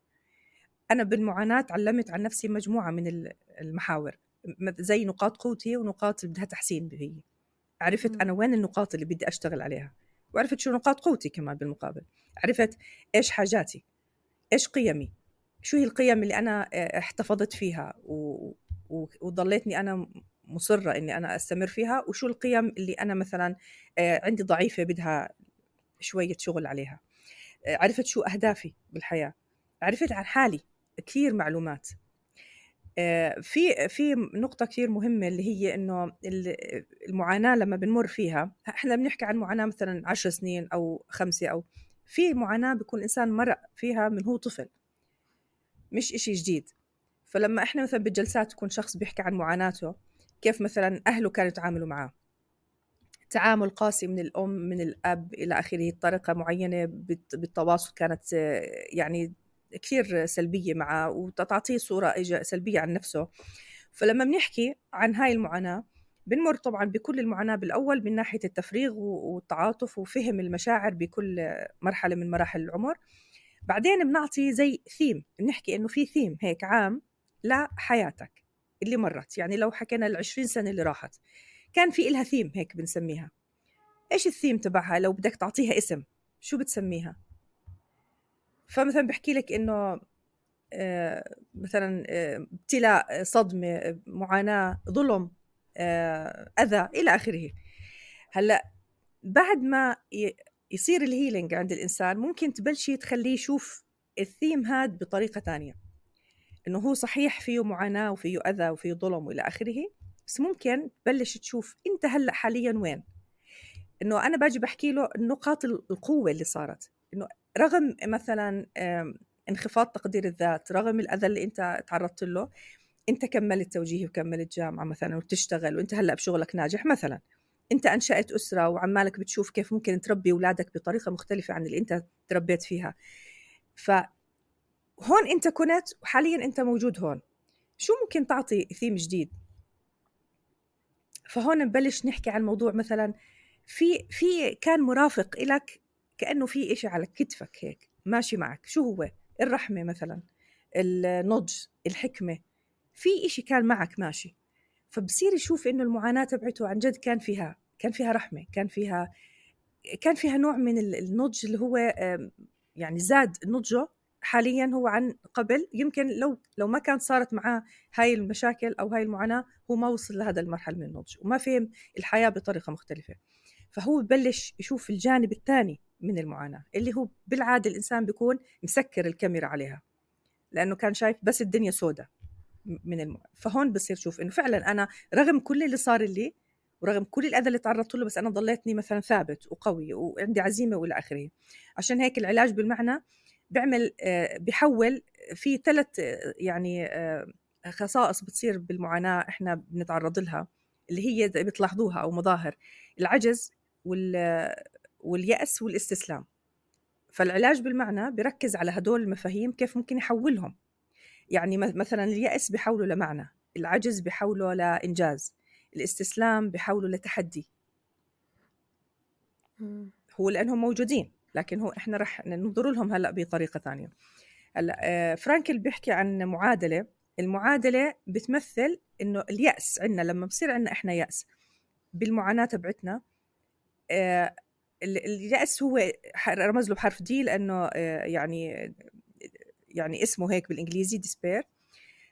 أنا بالمعاناة تعلمت عن نفسي مجموعة من المحاور زي نقاط قوتي ونقاط اللي بدها تحسين هي. عرفت أنا وين النقاط اللي بدي أشتغل عليها؟ وعرفت شو نقاط قوتي كمان بالمقابل. عرفت إيش حاجاتي إيش قيمي شو هي القيم اللي أنا آه، احتفظت فيها و... و... وضليتني أنا مصرة إني أنا أستمر فيها وشو القيم اللي أنا مثلا آه، عندي ضعيفة بدها شوية شغل عليها. آه، عرفت شو أهدافي بالحياة. عرفت عن حالي كثير معلومات. في في نقطة كثير مهمة اللي هي إنه المعاناة لما بنمر فيها إحنا بنحكي عن معاناة مثلا عشر سنين أو خمسة أو في معاناة بيكون الإنسان مرق فيها من هو طفل مش إشي جديد. فلما إحنا مثلا بالجلسات يكون شخص بيحكي عن معاناته كيف مثلا أهله كانوا يتعاملوا معاه. تعامل قاسي من الأم من الأب إلى آخره طريقة معينة بالتواصل كانت يعني كثير سلبية معه وتعطيه صورة سلبية عن نفسه. فلما بنحكي عن هاي المعاناة بنمر طبعا بكل المعاناة بالأول من ناحية التفريغ والتعاطف وفهم المشاعر بكل مرحلة من مراحل العمر. بعدين بنعطي زي ثيم بنحكي إنه في ثيم هيك عام لحياتك اللي مرت. يعني لو حكينا ال 20 سنة اللي راحت كان في إلها ثيم هيك بنسميها. إيش الثيم تبعها؟ لو بدك تعطيها اسم شو بتسميها؟ فمثلا بحكي لك إنه آه، مثلا آه، ابتلاء صدمة معاناة ظلم آه، أذى إلى آخره. هلأ بعد ما يصير ال healing عند الإنسان ممكن تبلشي تخليه يشوف الثيم هاد بطريقة تانية. إنه هو صحيح فيه معاناة وفيه أذى وفيه ظلم وإلى آخره بس ممكن تبلش تشوف إنت هلأ حاليا وين. إنه أنا باجي بحكي له نقاط القوة اللي صارت. رغم مثلا انخفاض تقدير الذات رغم الأذى اللي أنت تعرضت له أنت كملت توجيهي وكملت جامعة مثلا وبتشتغل وأنت هلأ بشغلك ناجح مثلا. أنت أنشأت أسرة وعمالك بتشوف كيف ممكن تربي أولادك بطريقة مختلفة عن اللي أنت تربيت فيها. ف هون أنت كنت وحاليا أنت موجود هون. شو ممكن تعطي ثيم جديد؟ فهون نبلش نحكي عن موضوع مثلا في في كان مرافق إلك كأنه في إشي على كتفك هيك ماشي معك. شو هو؟ الرحمة مثلا النضج الحكمة. في إشي كان معك ماشي. فبصير يشوف إنه المعاناة تبعته عن جد كان فيها كان فيها رحمة كان فيها كان فيها نوع من النضج اللي هو يعني زاد نضجه حاليا هو عن قبل. يمكن لو لو ما كانت صارت معاه هاي المشاكل أو هاي المعاناة هو ما وصل لهذا المرحلة من النضج وما فهم الحياة بطريقة مختلفة. فهو ببلش يشوف الجانب الثاني. من المعاناة اللي هو بالعادة الإنسان بيكون مسكر الكاميرا عليها لأنه كان شايف بس الدنيا سوداء من الم... فهون بصير شوف إنه فعلا أنا رغم كل اللي صار لي ورغم كل الأذى اللي تعرضت له بس أنا ضليتني مثلا ثابت وقوي وعندي عزيمة وإلى آخره. عشان هيك العلاج بالمعنى بيعمل آه، بيحول في ثلاث يعني آه، خصائص بتصير بالمعاناة إحنا بنتعرض لها اللي هي بتلاحظوها أو مظاهر العجز واليأس والاستسلام. فالعلاج بالمعنى بركز على هدول المفاهيم كيف ممكن يحولهم. يعني مثلا اليأس بحوله لمعنى العجز بحوله لإنجاز الاستسلام بحوله لتحدي. هو لأنهم موجودين لكن هو إحنا رح ننظر لهم هلأ بطريقة ثانية. هلأ آه، فرانكل بيحكي عن معادلة. المعادلة بتمثل إنه اليأس عندنا لما بصير عندنا إحنا يأس بالمعاناة تبعتنا اليأس هو رمز له بحرف D لأنه آه، يعني يعني اسمه هيك بالإنجليزي despair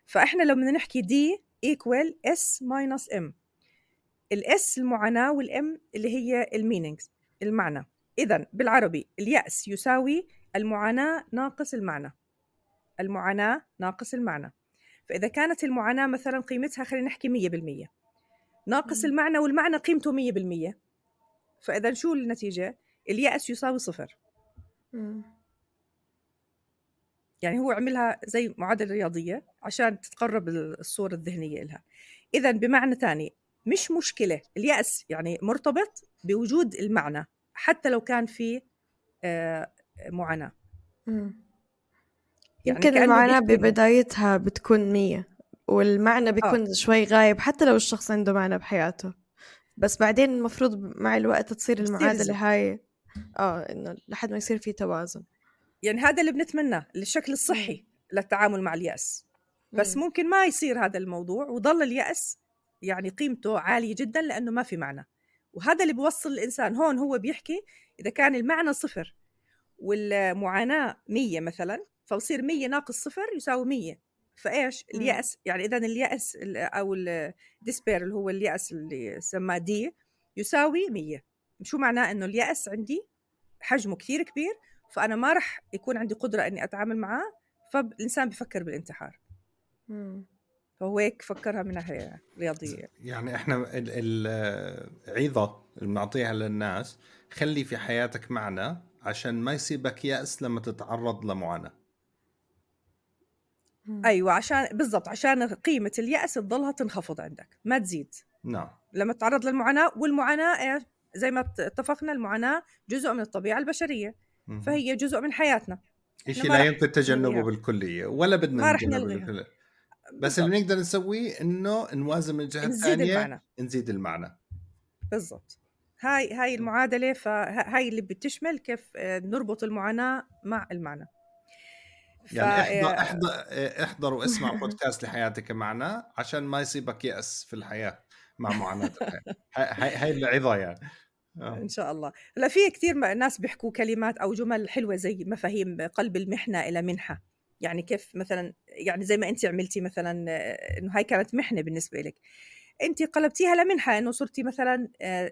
فإحنا لو بدنا نحكي D equal S minus M ال S المعاناة وال M اللي هي ال meanings المعنى. إذا بالعربي اليأس يساوي المعاناة ناقص المعنى. المعاناة ناقص المعنى. فإذا كانت المعاناة مثلا قيمتها خلينا نحكي 100% ناقص المعنى والمعنى قيمته 100% فإذا شو النتيجة؟ الياس يساوي صفر. م. يعني هو عملها زي معادلة رياضية عشان تتقرب الصورة الذهنية لها إذا بمعنى ثاني مش مشكلة اليأس يعني مرتبط بوجود المعنى حتى لو كان في آه، معاناة. يعني يمكن المعاناة ببدايتها بتكون مية والمعنى آه. بيكون آه. شوي غايب حتى لو الشخص عنده معنى بحياته. بس بعدين المفروض مع الوقت تصير المعادلة هاي آه إنه لحد ما يصير في توازن. يعني هذا اللي بنتمناه الشكل الصحي للتعامل مع اليأس. بس مم. ممكن ما يصير هذا الموضوع وظل اليأس يعني قيمته عالية جدا لأنه ما في معنى. وهذا اللي بيوصل الإنسان هون هو بيحكي إذا كان المعنى صفر والمعاناة مية مثلا فبصير مية ناقص صفر يساوي مية. فإيش؟ اليأس يعني إذا اليأس أو الديسبير اللي هو اليأس اللي سماه دي يساوي مية. شو معناه؟ إنه اليأس عندي حجمه كثير كبير فأنا ما راح يكون عندي قدرة إني أتعامل معاه فالإنسان بفكر بالانتحار. مم. فهو هيك فكرها من ناحية رياضية يعني. إحنا العظه اللي بنعطيها للناس خلي في حياتك معنى عشان ما يصيبك يأس لما تتعرض لمعاناة. أيوه عشان بالضبط عشان قيمة اليأس تضلها تنخفض عندك ما تزيد. نعم. لما تتعرض للمعاناة والمعاناة إيش زي ما اتفقنا المعاناة جزء من الطبيعة البشرية فهي جزء من حياتنا. شيء لا يمكن تجنبه بالكلية ولا بدنا نتجنبه بس اللي نقدر نسويه إنه نوازن من الجهه الثانية المعنى. نزيد المعنى بالضبط. هاي هاي المعادلة فهاي اللي بتشمل كيف آه، نربط المعاناة مع المعنى يعني. احضر احضر احضر واسمع بودكاست لحياتك معنى عشان ما يصيبك يأس في الحياة مع معاناتك هاي هاي العظه يعني. أوه. إن شاء الله. لا في كثير ناس بيحكوا كلمات أو جمل حلوة زي مفاهيم قلب المحنة إلى منحة. يعني كيف مثلا يعني زي ما انت عملتي مثلا إنه هاي كانت محنة بالنسبة لك. انت قلبتيها لمنحة إنه صرتي مثلا آه،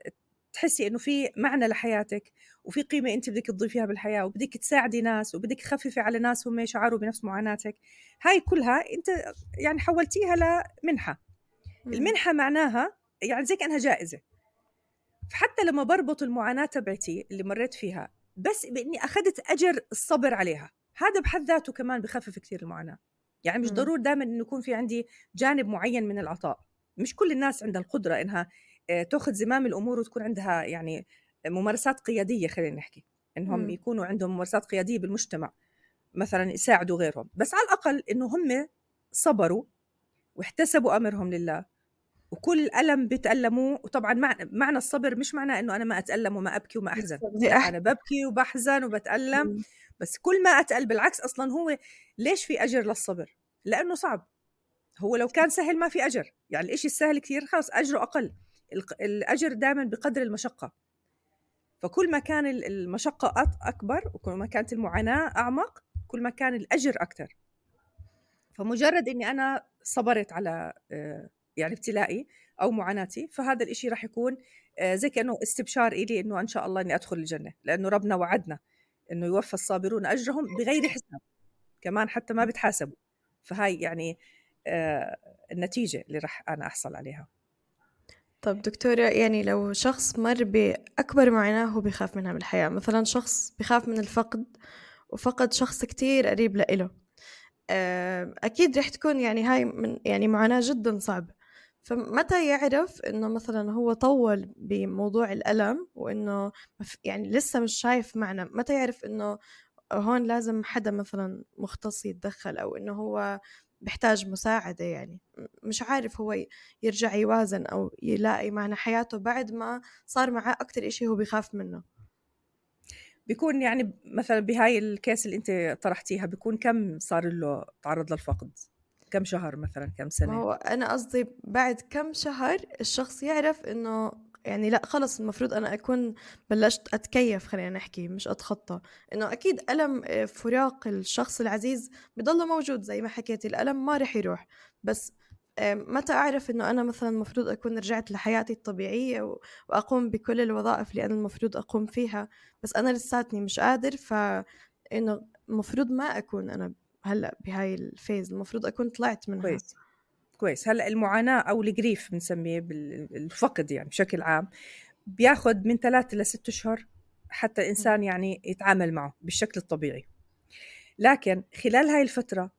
تحسي إنه في معنى لحياتك وفي قيمة انت بدك تضيفيها بالحياة وبدك تساعدي ناس وبدك تخففي على ناس هم يشعروا بنفس معاناتك. هاي كلها أنت يعني حولتيها لمنحة. المنحة معناها يعني زي كأنها جائزة. فحتى لما بربط المعاناة تبعتي اللي مريت فيها بس بإني أخذت أجر الصبر عليها. هذا بحد ذاته كمان بخفف كثير المعاناة. يعني مش ضروري دائما إنه يكون في عندي جانب معين من العطاء. مش كل الناس عندها القدرة إنها تاخذ زمام الأمور وتكون عندها يعني ممارسات قيادية خلينا نحكي. إنهم م. يكونوا عندهم ممارسات قيادية بالمجتمع مثلا يساعدوا غيرهم. بس على الأقل إنه هم صبروا واحتسبوا أمرهم لله. وكل ألم بيتألموا وطبعا معنى, معنى الصبر مش معناه إنه أنا ما أتألم وما أبكي وما أحزن. أنا ببكي وبحزن وبتألم. بس كل ما أتأل بالعكس أصلا هو ليش في أجر للصبر؟ لأنه صعب. هو لو كان سهل ما في أجر. يعني الإشي السهل كثير خلص أجره أقل. الأجر دائما بقدر المشقة. فكل ما كان المشقة أكبر وكل ما كانت المعاناة أعمق كل ما كان الأجر أكثر فمجرد إني أنا صبرت على آه، يعني ابتلائي أو معاناتي فهذا الإشي راح يكون آه، زي كأنه استبشار إلي إنه إن شاء الله إني أدخل الجنة. لأنه ربنا وعدنا إنه يوفى الصابرون أجرهم بغير حساب. كمان حتى ما بتحاسبوا. فهاي يعني آه، النتيجة اللي راح أنا أحصل عليها. طب دكتورة يعني لو شخص مر بأكبر معاناة هو بيخاف منها بالحياة مثلا شخص بيخاف من الفقد وفقد شخص كتير قريب لإله أكيد رح تكون يعني هاي من يعني معاناة جدا صعبة. فمتى يعرف إنه مثلا هو طول بموضوع الألم وإنه يعني لسه مش شايف معنى؟ متى يعرف إنه هون لازم حدا مثلا مختص يتدخل أو إنه هو بيحتاج مساعدة يعني. مش عارف هو يرجع يوازن أو يلاقي معنى حياته بعد ما صار معاه أكتر إشي هو بيخاف منه. بيكون يعني مثلا بهاي الكيس اللي أنت طرحتيها بيكون كم صار له تعرض للفقد؟ كم شهر مثلا؟ كم سنة؟ هو أنا قصدي بعد كم شهر الشخص يعرف إنه يعني لا خلص المفروض أنا أكون بلشت أتكيف خلينا نحكي مش أتخطى. إنه أكيد ألم آه، فراق الشخص العزيز بضله موجود زي ما حكيتي الألم ما رح يروح. بس آه، متى أعرف إنه أنا مثلا المفروض أكون رجعت لحياتي الطبيعية وأقوم بكل الوظائف اللي أنا المفروض أقوم فيها؟ بس أنا لساتني مش قادر فانه المفروض ما أكون أنا هلأ بهاي الفيز المفروض أكون طلعت منها. كويس. كويس. هلأ المعاناة أو الجريف بنسميه بالفقد يعني بشكل عام بياخذ من ثلاثة لست أشهر حتى الانسان يعني يتعامل معه بالشكل الطبيعي. لكن خلال هاي الفترة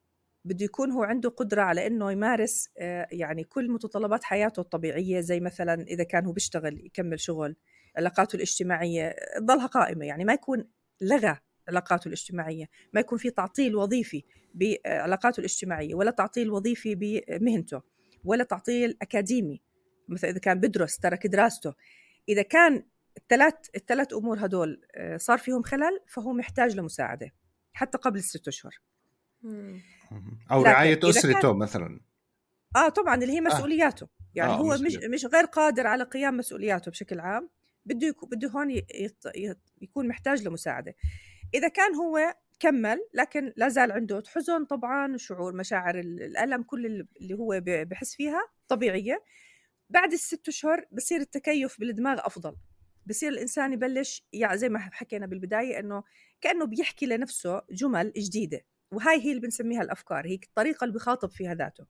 بده يكون هو عنده قدرة على إنه يمارس آه، يعني كل متطلبات حياته الطبيعية زي مثلا إذا كان هو بيشتغل يكمل شغل علاقاته الاجتماعية تضلها قائمة. يعني ما يكون لغى علاقاته الاجتماعية ما يكون في تعطيل وظيفي بعلاقاته الاجتماعية ولا تعطيل وظيفي بمهنته ولا تعطيل أكاديمي. مثلا إذا كان بدرس ترك دراسته. إذا كان الثلاث الثلاث أمور هدول آه، صار فيهم خلل فهو محتاج لمساعدة حتى قبل الست أشهر. أو رعاية أسرته كان... مثلا. آه طبعا اللي هي آه. مسؤولياته. يعني آه هو مش مش غير قادر على قيام مسؤولياته بشكل عام بده يكون بده هون يكون محتاج لمساعدة. إذا كان هو كمل لكن لا زال عنده حزن طبعا شعور مشاعر الألم كل اللي هو بحس فيها طبيعية. بعد الست أشهر بصير التكيف بالدماغ أفضل. بصير الإنسان يبلش يعني زي ما حكينا بالبداية إنه كأنه بيحكي لنفسه جمل جديدة. وهاي هي اللي بنسميها الأفكار هي الطريقة اللي بخاطب فيها ذاته.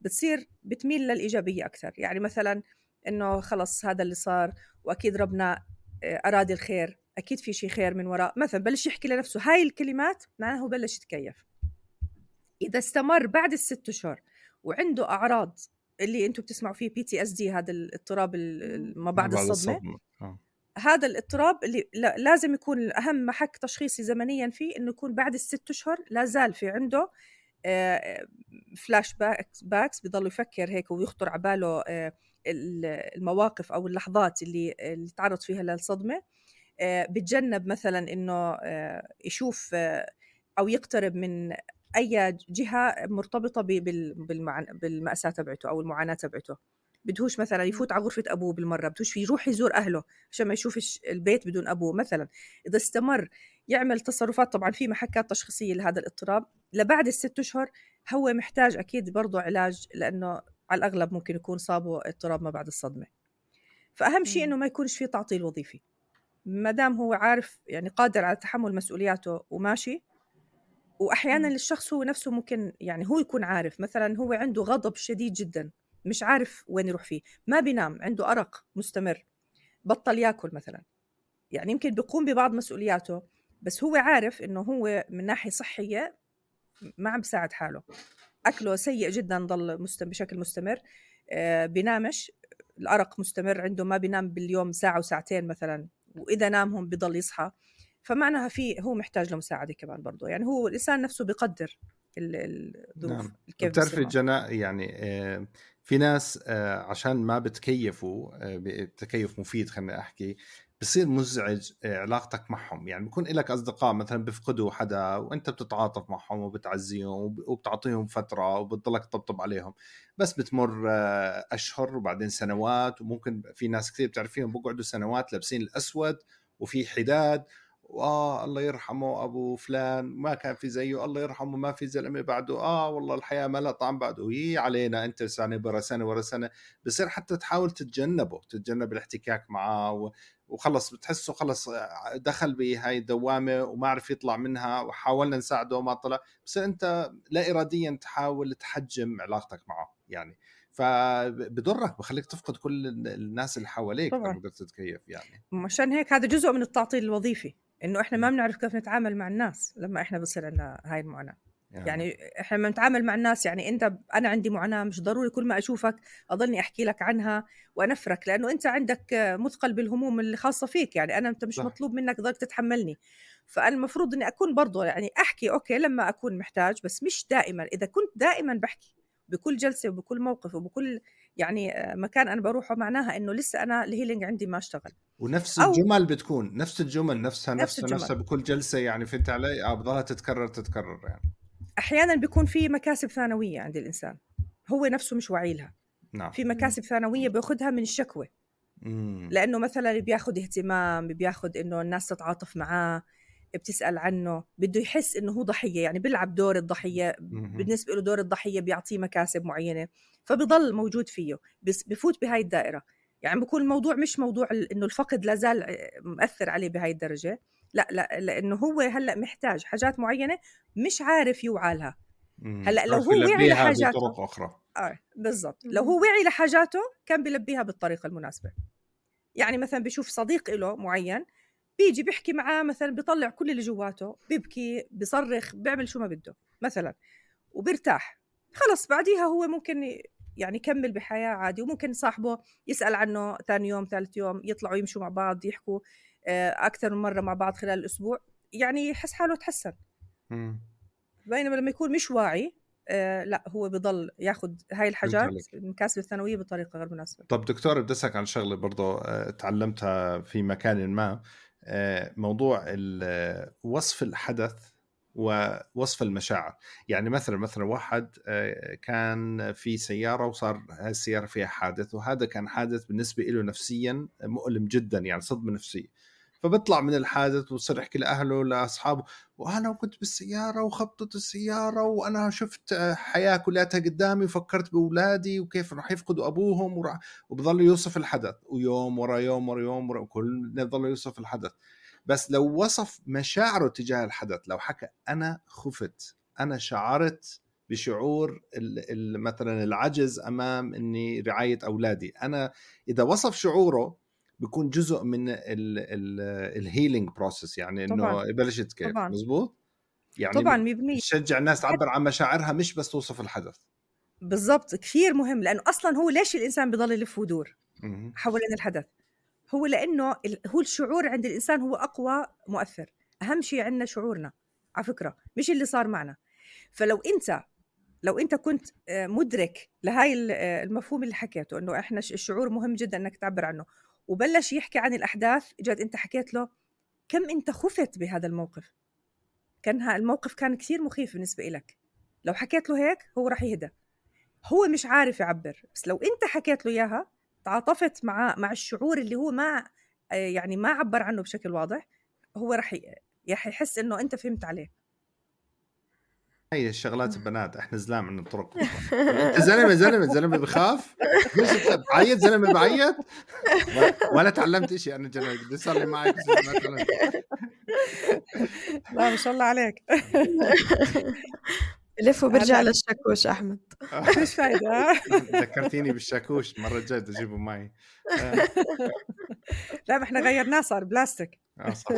بتصير بتميل للإيجابية أكثر. يعني مثلا إنه خلص هذا اللي صار وأكيد ربنا آه، أراد الخير. أكيد في شيء خير من وراء مثلا بلش يحكي لنفسه هاي الكلمات معناه هو بلش يتكيف إذا استمر بعد الست أشهر وعنده أعراض اللي أنتم بتسمعوا فيه PTSD هذا الاضطراب ما بعد الصدمة, الصدمة. آه. هذا الاضطراب اللي لازم يكون أهم محك تشخيصي زمنيا فيه إنه يكون بعد الست أشهر لا زال في عنده flashbacks بضل يفكر هيك ويخطر على باله آه، المواقف أو اللحظات اللي اللي تعرض فيها للصدمة بتجنب مثلا إنه آه، يشوف آه، أو يقترب من أي جهة مرتبطة بالمأساة تبعته أو المعاناة تبعته. بدهوش مثلا يفوت على غرفة أبوه بالمرة بدهوش يروح يزور أهله عشان ما يشوفش البيت بدون أبوه. مثلا إذا استمر يعمل تصرفات طبعا في محكات تشخيصية لهذا الاضطراب لبعد الست أشهر هو محتاج أكيد برضه علاج لأنه على الأغلب ممكن يكون صابه اضطراب ما بعد الصدمة. فأهم شيء إنه ما يكونش في تعطيل وظيفي. ما دام هو عارف يعني قادر على تحمل مسؤولياته وماشي وأحيانا الشخص هو نفسه ممكن يعني هو يكون عارف مثلا هو عنده غضب شديد جدا مش عارف وين يروح فيه ما بينام عنده أرق مستمر بطل ياكل مثلا. يعني يمكن بيقوم ببعض مسؤولياته بس هو عارف إنه هو من ناحية صحية ما عم بيساعد حاله. أكله سيء جدا ضل مستم بشكل مستمر آه بينامش الأرق مستمر عنده ما بينام باليوم ساعة وساعتين مثلا. وإذا نامهم بضل يصحى. فمعناها في هو محتاج لمساعدة كمان برضه يعني هو الإنسان نفسه بيقدر الظروف نعم. بتعرفي جناء يعني آه، في ناس آه، عشان ما بتكيفوا آه، تكيف مفيد خليني أحكي بصير مزعج علاقتك معهم. يعني بكون لك أصدقاء مثلا بيفقدوا حدا وأنت بتتعاطف معهم وبتعزيهم وبتعطيهم فترة وبتضلك تطبطب عليهم. بس بتمر أشهر وبعدين سنوات وممكن في ناس كثير بتعرفيهم بقعدوا سنوات لابسين الأسود وفي حداد واه الله يرحمه أبو فلان ما كان في زيه الله يرحمه ما في زلمة بعده آه والله الحياة ما لها طعم بعده هي علينا أنت سنة ورا سنة ورا سنة بصير حتى تحاول تتجنبه تتجنب الاحتكاك معه وخلص بتحسه خلص دخل بهاي الدوامة وما عرف يطلع منها وحاولنا نساعده وما طلع بس أنت لا اراديا تحاول تحجم علاقتك معه يعني فبضرك بخليك تفقد كل الناس اللي حواليك طبعا. تقدر تتكيف يعني. مشان هيك هذا جزء من التعطيل الوظيفي. إنه إحنا ما بنعرف كيف نتعامل مع الناس لما إحنا بصير عندنا هاي المعاناة. يعني, يعني إحنا لما نتعامل مع الناس يعني أنت أنا عندي معاناة مش ضروري كل ما أشوفك أضلني أحكي لك عنها وأنفرك لأنه أنت عندك مثقل بالهموم اللي خاصة فيك. يعني أنا أنت مش صح. مطلوب منك ضلك تتحملني. فانا المفروض إني أكون برضه يعني أحكي okay لما أكون محتاج بس مش دائما. إذا كنت دائما بحكي بكل جلسة وبكل موقف وبكل يعني مكان أنا بروحه معناها إنه لسه أنا ال healing عندي ما اشتغل. ونفس الجمل بتكون نفس الجمل نفسها نفس نفسها نفسها بكل جلسة يعني فهمت علي؟ آه بضلها تتكرر تتكرر يعني. أحيانا بيكون في مكاسب ثانوية عند الإنسان. هو نفسه مش واعي لها. نعم. في مكاسب ثانوية بياخذها من الشكوى. مم. لأنه مثلا بياخذ اهتمام بياخذ إنه الناس تتعاطف معاه بتسأل عنه بده يحس إنه هو ضحية يعني بيلعب دور الضحية بالنسبة له دور الضحية بيعطيه مكاسب معينة فبضل موجود فيه بس بفوت بهاي الدائرة. يعني بكون الموضوع مش موضوع إنه الفقد لا زال مأثر عليه بهاي الدرجة لا لا لأنه هو هلأ محتاج حاجات معينة مش عارف يوعى لها هلأ لو هو وعي لحاجاته بطرق أخرى. آه بالضبط. لو هو وعي لحاجاته كان بيلبيها بالطريقة المناسبة. يعني مثلا بيشوف صديق له معين بيجي بيحكي معاه مثلا بيطلع كل اللي جواته بيبكي بيصرخ بيعمل شو ما بده مثلا. وبيرتاح. خلص بعديها هو ممكن يعني يكمل بحياة عادي وممكن صاحبه يسأل عنه ثاني يوم ثالث يوم يطلعوا يمشوا مع بعض يحكوا آه، أكثر من مرة مع بعض خلال الأسبوع. يعني يحس حاله تحسن. بينما لما يكون مش واعي آه لا هو بضل ياخذ هاي الحاجات المكاسب الثانوية بطريقة غير مناسبة. طب دكتور بدي أسألك عن شغلة برضه آه، تعلمتها في مكان ما. موضوع وصف الحدث ووصف المشاعر. يعني مثلا مثلا واحد آه، كان في سيارة وصار هذه السيارة فيها حادث وهذا كان حادث بالنسبة له نفسيا مؤلم جدا يعني صدمة نفسية. فبيطلع من الحادث وصير يحكي لأهله لاصحابه وأنا كنت بالسيارة وخبطت السيارة وأنا شفت حياة كلها قدامي وفكرت بأولادي وكيف راح يفقدوا أبوهم وراح وبضل يوصف الحدث ويوم ورا يوم ورا يوم ورا كل بضل يوصف الحدث. بس لو وصف مشاعره تجاه الحدث لو حكى أنا خفت أنا شعرت بشعور مثلا العجز أمام إني رعاية أولادي أنا إذا وصف شعوره بيكون جزء من ال healing process يعني إنه يبلش يتكيف مزبوط؟ يعني طبعا 100% تشجع الناس تعبر عن مشاعرها مش بس توصف الحدث. بالضبط كثير مهم لأنه أصلا هو ليش الإنسان بضل يلف ويدور حوالين الحدث؟ هو لأنه هو الشعور عند الإنسان هو أقوى مؤثر. أهم شيء عندنا شعورنا على فكرة مش اللي صار معنا. فلو أنت لو أنت كنت آه، مدرك لهاي آه، المفهوم اللي حكيته إنه إحنا الشعور مهم جدا إنك تعبر عنه. وبلش يحكي عن الأحداث جد أنت حكيت له كم أنت خفت بهذا الموقف؟ كان الموقف كان كثير مخيف بالنسبة لك لو حكيت له هيك هو راح يهدى. هو مش عارف يعبر بس لو أنت حكيت له إياها تعاطفت مع مع الشعور اللي هو ما يعني ما عبر عنه بشكل واضح هو راح يحس إنه أنت فهمت عليه. هي الشغلات البنات إحنا زلام من الطرق زلمة زلمة زلمة بخاف؟ بعيط زلمة بعيط؟ ولا تعلمت شيء أنا جنى بدي صار لي معك لا ما شاء الله عليك. بلف وبرجع للشاكوش أحمد. مش فايدة. ذكرتيني بالشاكوش المره الجايه اجيبه معي. لا ما إحنا غيرناه صار بلاستيك. آه صح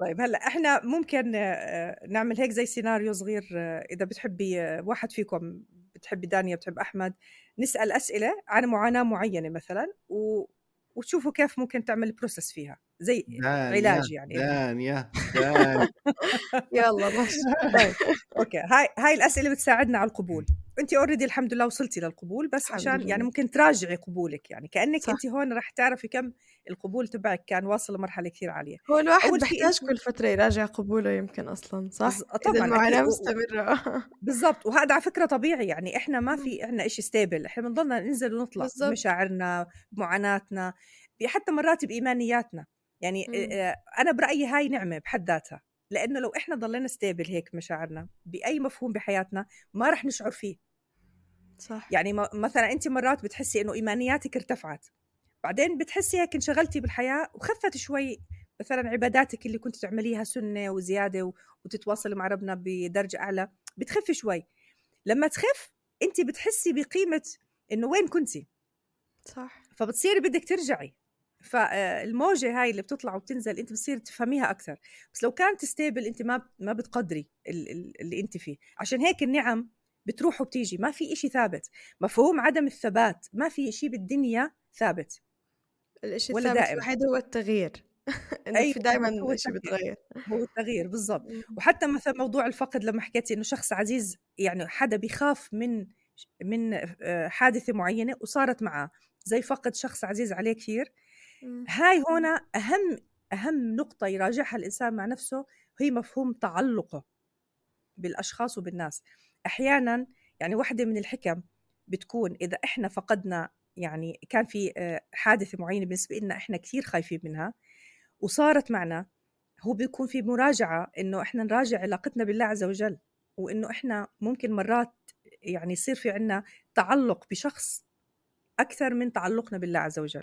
طيب هلأ إحنا ممكن آه، نعمل هيك زي سيناريو صغير آه، إذا بتحبي آه، واحد فيكم بتحبي دانيا بتحب أحمد نسأل أسئلة عن معاناة معينة مثلا و... وتشوفوا كيف ممكن تعمل process فيها زي علاج يعني. دانيا دانيا. يلا بس طيب okay. هاي هاي الأسئلة بتساعدنا على القبول. انت already الحمد لله وصلتي للقبول بس عشان يعني ممكن تراجعي قبولك يعني. كأنك صح. انت هون رح تعرفي كم القبول تبعك كان واصل لمرحلة كثير عالية. هو الواحد بيحتاج كل فترة يراجع قبوله يمكن أصلا صح؟ طبعا المعاناة مستمرة. بالضبط. وهذا على فكرة طبيعي يعني. إحنا ما في عندنا شيء stable إحنا بنضلنا ننزل ونطلع بالزبط. بمشاعرنا بمعاناتنا حتى مرات بإيمانياتنا. يعني أنا برأيي هاي نعمة بحد ذاتها. لأنه لو إحنا ضلينا ستيبل هيك مشاعرنا بأي مفهوم بحياتنا ما رح نشعر فيه. صح. يعني مثلا انت مرات بتحسي إنه إيمانياتك ارتفعت بعدين بتحسي هيك انشغلتي بالحياة وخفت شوي مثلا عباداتك اللي كنت تعمليها سنة وزيادة وتتواصلي مع ربنا بدرجة أعلى بتخف شوي. لما تخف انت بتحسي بقيمة إنه وين كنتي صح. فبتصيري بدك ترجعي. فالموجه هاي اللي بتطلع وبتنزل انت بتصير تفهميها أكثر. بس لو كانت ستيبل انت ما ما بتقدري اللي انت فيه. عشان هيك النعم بتروح وبتيجي ما في إشي ثابت. مفهوم عدم الثبات ما في شيء بالدنيا ثابت. الشيء الثابت دائم. الوحيد هو التغيير. أي في دائما شيء بيتغير. هو التغيير بالضبط. وحتى مثلا موضوع الفقد لما حكيتي إنه شخص عزيز يعني حدا بيخاف من من آه، حادثة معينة وصارت معه زي فقد شخص عزيز عليه كثير. هاي هنا أهم أهم نقطة يراجعها الإنسان مع نفسه هي مفهوم تعلقه بالأشخاص وبالناس. أحيانا يعني واحدة من الحكم بتكون إذا إحنا فقدنا يعني كان في آه، حادثة معينة بالنسبة لنا إحنا كثير خايفين منها وصارت معنا هو بيكون في مراجعة إنه إحنا نراجع علاقتنا بالله عز وجل وإنه إحنا ممكن مرات يعني يصير في عنا تعلق بشخص أكثر من تعلقنا بالله عز وجل.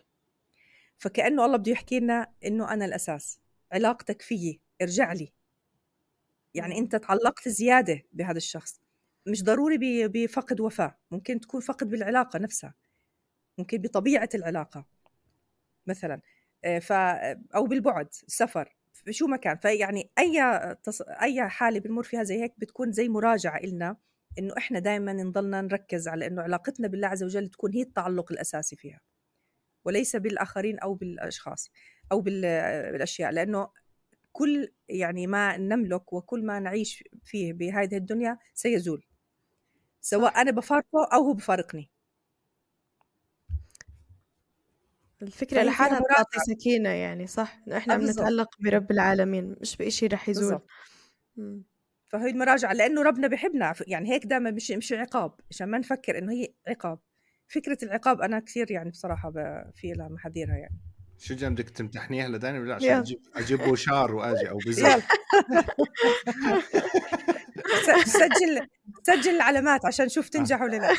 فكأنه الله بده يحكي لنا إنه أنا الأساس علاقتك فيي ارجع لي. يعني أنت تعلقت زيادة بهذا الشخص. مش ضروري بفقد وفاة ممكن تكون فقد بالعلاقة نفسها ممكن بطبيعة العلاقة. مثلا آه، ف أو بالبعد سفر شو مكان فيعني أي تص... أي حالة بنمر فيها زي هيك بتكون زي مراجعة إلنا إنه إحنا دائما نضلنا نركز على إنه علاقتنا بالله عز وجل تكون هي التعلق الأساسي فيها وليس بالآخرين أو بالأشخاص أو بالأشياء لأنه كل يعني ما نملك وكل ما نعيش فيه بهذه الدنيا سيزول. سواء. أنا بفارقه أو هو بفارقني. الفكرة لحالها بتعطي سكينة يعني صح؟ إنه إحنا بنتعلق برب العالمين مش بإشي رح يزول. فهي المراجعة لأنه ربنا بحبنا يعني هيك دائما مش مش عقاب. عشان ما نفكر إنه هي عقاب. فكرة العقاب أنا كثير يعني بصراحة في لها محاذيرها يعني. شو جاي بدك تمتحنيها لداني؟ ولا عشان أجيب أجيب بوشار وآجي أو بزر سجل سجل العلامات عشان نشوف تنجح ولا لا.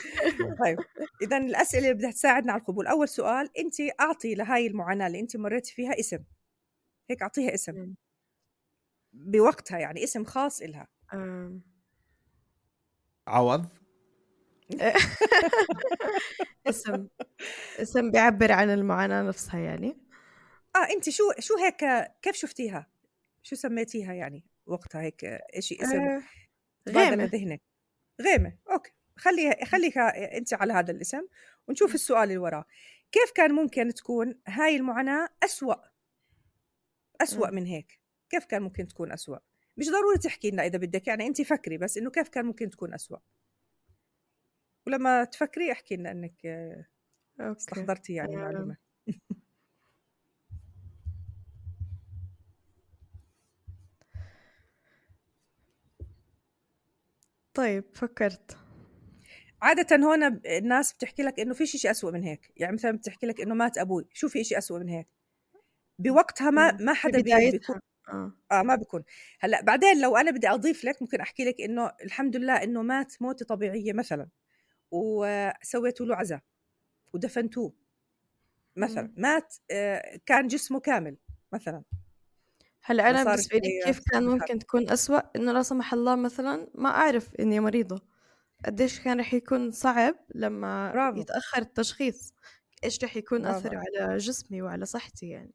طيب اذا الأسئلة اللي بدها تساعدنا على القبول. أول سؤال أنت أعطي لهاي المعاناة اللي أنت مريتي فيها اسم. هيك أعطيها اسم. بوقتها يعني اسم خاص إلها. عوض. اسم اسم بيعبر عن المعاناة نفسها يعني. آه أنت شو شو هيك كيف شفتيها؟ شو سميتيها يعني وقتها هيك إيش اسم؟ آه غيمة. ذهنك غيمة. أوكي. خليها خليها أنت على هذا الاسم ونشوف السؤال اللي وراه. كيف كان ممكن تكون هاي المعاناة أسوأ؟ أسوأ من هيك. كيف كان ممكن تكون أسوأ؟ مش ضروري تحكي لنا إذا بدك يعني أنت فكري بس إنه كيف كان ممكن تكون أسوأ؟ ولما تفكري أحكي لنا إنك استحضرتي يعني معلومة. طيب فكرت. عادة هون الناس بتحكي لك إنه في شيء اسوء من هيك، يعني مثلا بتحكي لك إنه مات أبوي، شو في شيء اسوء من هيك؟ بوقتها ما ما حدا بيكون آه. آه ما بيكون. هلأ بعدين لو أنا بدي أضيف لك ممكن أحكي لك إنه الحمد لله إنه مات موتة طبيعية مثلا وسويتوا له عزاء ودفنتوه مثلا. مات آه، كان جسمه كامل مثلا. هلأ أنا بالنسبة لي كيف كان ممكن تكون أسوأ؟ إنه لا سمح الله مثلا ما أعرف إني مريضة. قديش كان رح يكون صعب لما برافو. يتأخر التشخيص؟ إيش رح يكون برافو. أثره على جسمي وعلى صحتي يعني؟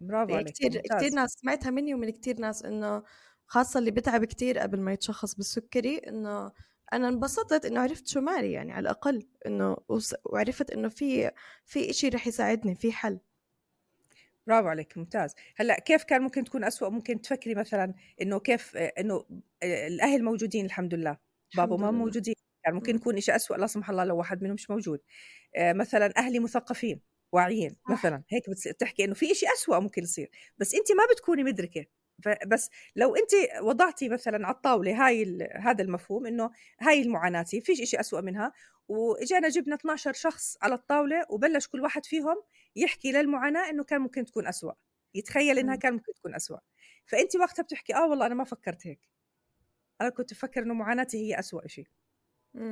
برافو عليك كثير كثير ناس سمعتها مني ومن كثير ناس إنه خاصة اللي بتعب كتير قبل ما يتشخص بالسكري إنه أنا انبسطت إنه عرفت شو مالي يعني على الأقل إنه وعرفت إنه في في إشي رح يساعدني في حل. برافو عليك ممتاز. هلأ كيف كان ممكن تكون أسوأ؟ ممكن تفكري مثلا إنه كيف إنه الأهل موجودين الحمد لله بابا وماما موجودين كان ممكن يكون شيء أسوأ لا سمح الله لو واحد منهم مش موجود. آه، مثلا أهلي مثقفين واعيين مثلا هيك بتحكي إنه في شيء أسوأ ممكن يصير. بس انت ما بتكوني مدركة. بس لو انت وضعتي مثلا على الطاولة هاي هذا المفهوم إنه هاي المعاناه فيش شيء أسوأ منها. وإجانا جبنا 12 شخص على الطاولة وبلش كل واحد فيهم يحكي للمعاناة إنه كان ممكن تكون أسوأ يتخيل إنها كان ممكن تكون أسوأ. فانت وقتها بتحكي آه والله أنا ما فكرت هيك. أنا كنت بفكر إنه معاناتي هي أسوأ شيء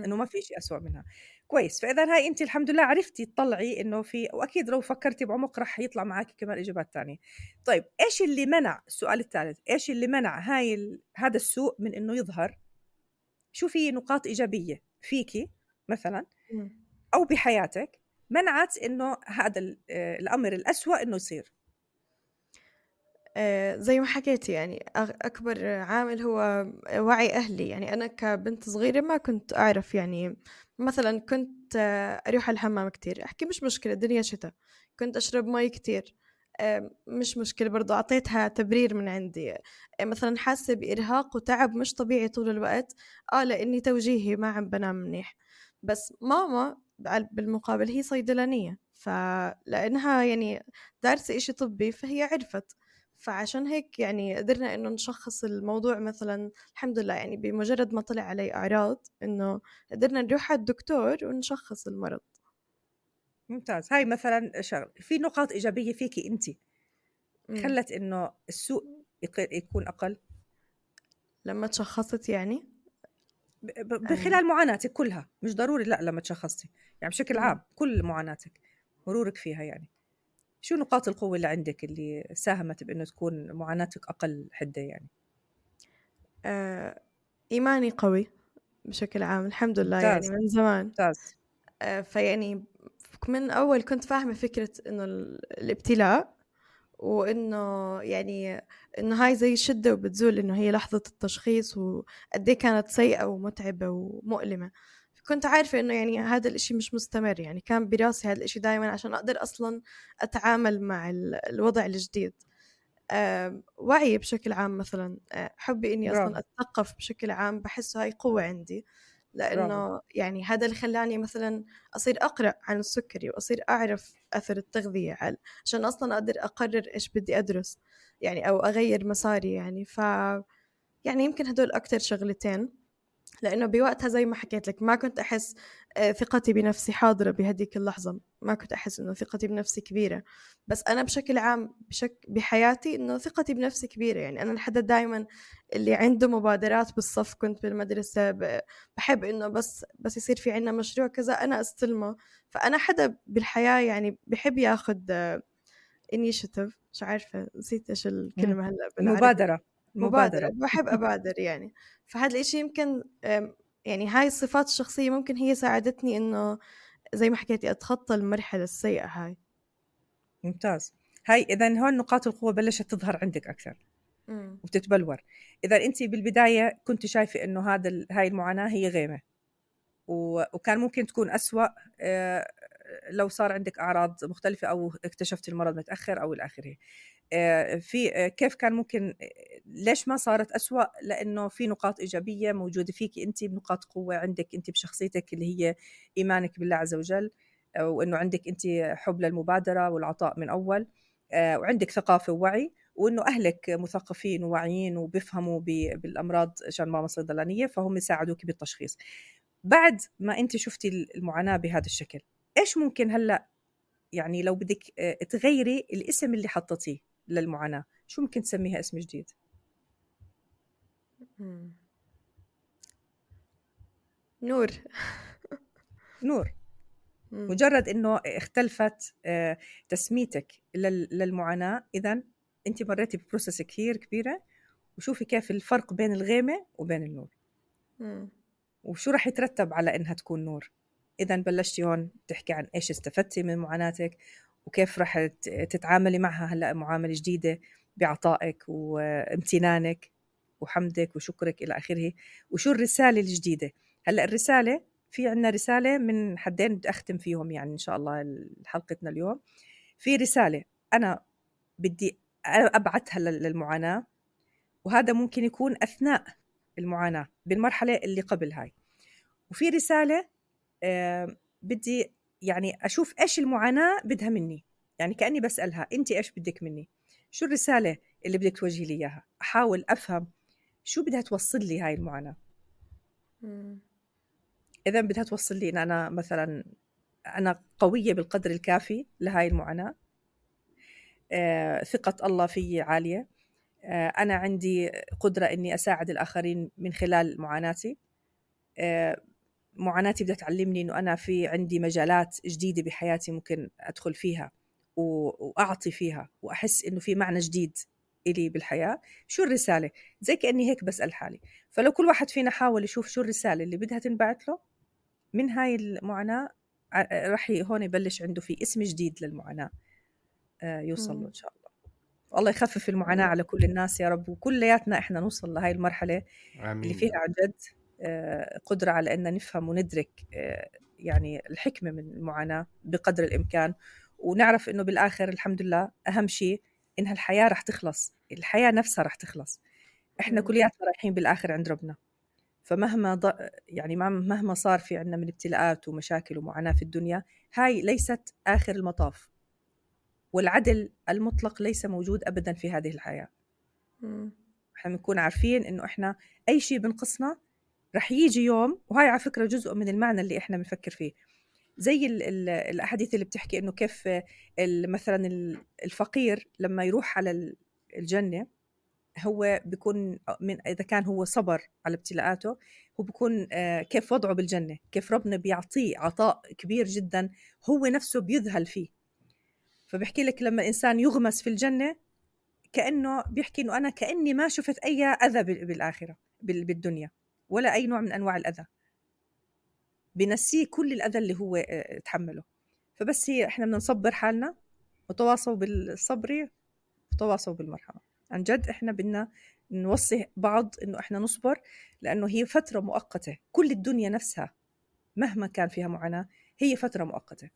إنه ما في شيء أسوأ منها. كويس فإذا هاي انت الحمد لله عرفتي تطلعي إنه في وأكيد لو فكرتي بعمق رح يطلع معك كمان إجابات ثانية طيب إيش اللي منع السؤال الثالث إيش اللي منع هاي ال... هذا السوء من إنه يظهر؟ شو في نقاط إيجابية فيكي مثلا؟ أو بحياتك؟ منعت إنه هذا آه، الأمر الأسوأ إنه يصير. آه، زي ما حكيتي يعني أكبر عامل هو وعي أهلي. يعني أنا كبنت صغيرة ما كنت أعرف يعني مثلا كنت أروح الحمام كتير. أحكي مش مشكلة الدنيا شتاء كنت أشرب مي كتير. آه، مش مشكلة برضو أعطيتها تبرير من عندي. مثلا حاسة بإرهاق وتعب مش طبيعي طول الوقت. آه لأني توجيهي ما عم بنام منيح. بس ماما بالمقابل هي صيدلانية. فلأنها يعني دارسة إشي طبي فهي عرفت. فعشان هيك يعني قدرنا إنه نشخص الموضوع مثلا الحمد لله يعني بمجرد ما طلع علي أعراض إنه قدرنا نروح على الدكتور ونشخص المرض. ممتاز. هاي مثلا شغل. في نقاط إيجابية فيكي انت؟ خلت إنه السوء يكون أقل؟ لما تشخصت يعني؟ بخلال معاناتك كلها مش ضروري لا لما تشخصتي يعني بشكل عام كل معاناتك مرورك فيها يعني. شو نقاط القوة اللي عندك اللي ساهمت بأنه تكون معاناتك أقل حدة يعني؟ آه، إيماني قوي بشكل عام الحمد لله يعني ممتاز. يعني من زمان. ممتاز. آه، فيعني من أول كنت فاهمة فكرة إنه الابتلاء وإنه يعني إنه هاي زي شدة وبتزول إنه هي لحظة التشخيص وقد كانت سيئة ومتعبة ومؤلمة. كنت عارفة إنه يعني هذا الإشي مش مستمر يعني كان براسي هذا الإشي دائما عشان أقدر أصلا أتعامل مع الوضع الجديد. أه وعي بشكل عام مثلا أه حبي إني. أصلا أتثقف بشكل عام بحسه هاي قوة عندي. لأنه. يعني هذا اللي خلاني مثلا أصير أقرأ عن السكري وأصير أعرف أثر التغذية على عشان أصلا أقدر أقرر إيش بدي أدرس يعني أو أغير مساري يعني ف يعني يمكن هدول أكتر شغلتين لأنه بوقتها زي ما حكيت لك ما كنت أحس ثقتي بنفسي حاضرة بهديك اللحظة. ما كنت أحس إنه ثقتي بنفسي كبيرة. بس أنا بشكل عام بشك بحياتي إنه ثقتي بنفسي كبيرة. يعني أنا الحدا دايما اللي عنده مبادرات بالصف كنت بالمدرسة بحب إنه بس بس يصير في عنا مشروع كذا أنا أستلمه. فأنا حدا بالحياة يعني بحب ياخد انيشيتيف مش عارفة نسيت إيش الكلمة هلا مبادرة. مبادرة. بحب أبادر يعني. فهذا الإشي يمكن يعني هاي الصفات الشخصية ممكن هي ساعدتني إنه زي ما حكيتي أتخطى المرحلة السيئة هاي. ممتاز. هاي إذا هون نقاط القوة بلشت تظهر عندك أكثر وبتتبلور. إذا أنت بالبداية كنت شايفة إنه هذا هاي المعاناة هي غيمة وكان ممكن تكون أسوأ آه، لو صار عندك أعراض مختلفة أو اكتشفت المرض متأخر أو إلى آخره. آه، في آه، كيف كان ممكن ليش ما صارت أسوأ؟ لأنه في نقاط إيجابية موجودة فيك أنت بنقاط قوة عندك أنت بشخصيتك اللي هي إيمانك بالله عز وجل وأنه عندك أنت حب للمبادرة والعطاء من أول وعندك ثقافة ووعي وإنه أهلك مثقفين وواعيين وبيفهموا بالأمراض عشان ماما صيدلانيه فهم يساعدوك بالتشخيص. بعد ما أنت شفتي المعاناة بهذا الشكل إيش ممكن هلأ يعني لو بدك تغيري الاسم اللي حطيتيه للمعاناة شو ممكن تسميها اسم جديد؟ نور. نور. مجرد إنه اختلفت تسميتك للمعاناة اذا انت مريتي ببروسس كثير كبيرة وشوفي كيف الفرق بين الغيمة وبين النور. وشو راح يترتب على إنها تكون نور؟ اذا بلشتي هون تحكي عن إيش استفدتي من معاناتك وكيف راح تتعاملي معها هلأ معاملة جديدة بعطائك وامتنانك وحمدك وشكرك إلى آخره. وشو الرسالة الجديدة؟ هلأ الرسالة في عندنا رسالة من حدين بدي أختم فيهم يعني إن شاء الله حلقتنا اليوم. في رسالة أنا بدي ابعثها للمعاناة وهذا ممكن يكون أثناء المعاناة بالمرحلة اللي قبل هاي. وفي رسالة بدي يعني أشوف إيش المعاناة بدها مني. يعني كأني بسألها انت إيش بدك مني؟ شو الرسالة اللي بدك توجهي لي إياها؟ أحاول أفهم شو بدها توصل لي هاي المعاناة. إذا بدها توصل لي إن أنا مثلا أنا قوية بالقدر الكافي لهاي المعاناة. آه، ثقة الله في عالية. آه، أنا عندي قدرة إني أساعد الآخرين من خلال معاناتي. آه، معاناتي بدها تعلمني إنه أنا في عندي مجالات جديدة بحياتي ممكن أدخل فيها وأعطي فيها وأحس إنه في معنى جديد إلي بالحياة. شو الرسالة؟ زي كأني هيك بسأل حالي. فلو كل واحد فينا حاول يشوف شو الرسالة اللي بدها تنبعث له من هاي المعاناة رح هون يبلش عنده في اسم جديد للمعاناة آه، يوصل له إن شاء الله. الله يخفف المعاناة على كل الناس يا رب وكلياتنا إحنا نوصل لهاي المرحلة آمين. اللي فيها عن جد. قدرة على أن نفهم وندرك آه، يعني الحكمة من المعاناة بقدر الإمكان. ونعرف إنه بالآخر الحمد لله أهم شيء إنها الحياة رح تخلص الحياة نفسها رح تخلص. إحنا كلياتنا رايحين بالآخر عند ربنا. فمهما ض... يعني مهما صار في عندنا من ابتلاءات ومشاكل ومعاناة في الدنيا هاي ليست آخر المطاف. والعدل المطلق ليس موجود أبدا في هذه الحياة. إحنا بنكون عارفين إنه إحنا أي شيء بنقصنا رح يجي يوم وهاي على فكرة جزء من المعنى اللي إحنا بنفكر فيه. زي ال ال الأحاديث اللي بتحكي إنه كيف مثلا الفقير لما يروح على الجنة هو بيكون من إذا كان هو صبر على ابتلاءاته هو بيكون آه، كيف وضعه بالجنة كيف ربنا بيعطيه عطاء كبير جدا هو نفسه بيذهل فيه. فبحكي لك لما الانسان يغمس في الجنة كأنه بيحكي إنه أنا كأني ما شفت أي أذى بالآخرة بالدنيا. ولا أي نوع من أنواع الأذى. بنسيه كل الأذى اللي هو آه، تحمله فبس هي إحنا بدنا نصبر حالنا وتواصوا بالصبر وتواصوا بالمرحمة. عن جد إحنا بدنا نوصي بعض إنه إحنا نصبر لأنه هي فترة مؤقتة. كل الدنيا نفسها مهما كان فيها معاناة هي فترة مؤقتة.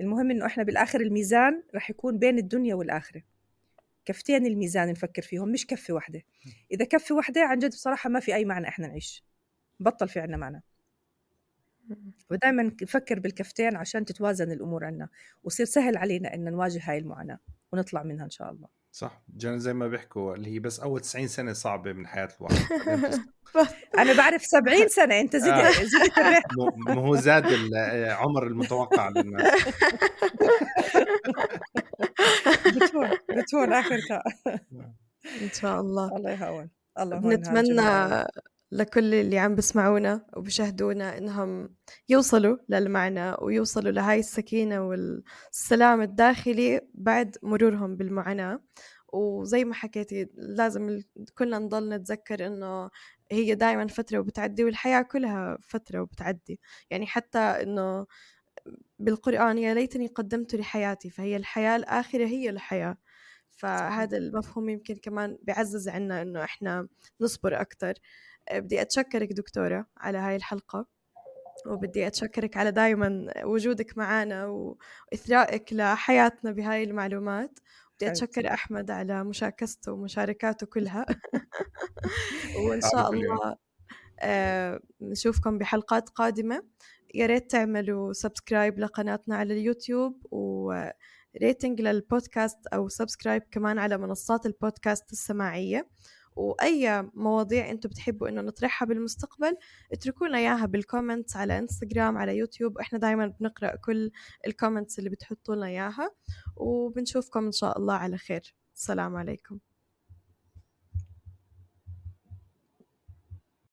المهم إنه إحنا بالآخر الميزان رح يكون بين الدنيا والآخرة. كفتين الميزان نفكر فيهم مش كفة واحدة إذا كفة واحدة عن جد بصراحة ما في أي معنى إحنا نعيش. بطل في عنا معنى. ودائما نفكر بالكفتين عشان تتوازن الأمور عنا ويصير سهل علينا إن نواجه هاي المعاناة ونطلع منها إن شاء الله. صح. جان زي ما بيحكوا اللي هي بس أول 90 سنة صعبة من حياة الواحد. أنا بعرف 70 سنة أنت زدت آه. زدت ما هو زاد العمر المتوقع للناس. بتهون بتهون اخرتها إن شاء الله. الله يهون. الله نتمنى لكل اللي عم بسمعونا وبشاهدونا إنهم يوصلوا للمعنى ويوصلوا لهاي السكينة والسلام الداخلي بعد مرورهم بالمعاناه وزي ما حكيتي لازم كلنا نضل نتذكر إنه هي دائما فترة وبتعدي والحياة كلها فترة وبتعدي. يعني حتى إنه بالقرآن يا ليتني قدمت لحياتي فهي الحياة الآخرة هي الحياة. فهذا المفهوم يمكن كمان بيعزز عنا إنه إحنا نصبر أكتر. بدي أتشكرك دكتورة على هاي الحلقة وبدي أتشكرك على دايما وجودك معنا وإثرائك لحياتنا بهاي المعلومات. بدي أتشكر أحمد على مشاكسته ومشاركاته كلها. وإن شاء الله آه نشوفكم بحلقات قادمة. يا ريت تعملوا subscribe لقناتنا على اليوتيوب و rating للبودكاست أو subscribe كمان على منصات البودكاست السماعية. وأي مواضيع أنتم بتحبوا إنه نطرحها بالمستقبل اتركوا لنا إياها بال comments على انستغرام على يوتيوب. إحنا دائما بنقرأ كل ال comments اللي بتحطوا لنا إياها. وبنشوفكم إن شاء الله على خير. السلام عليكم.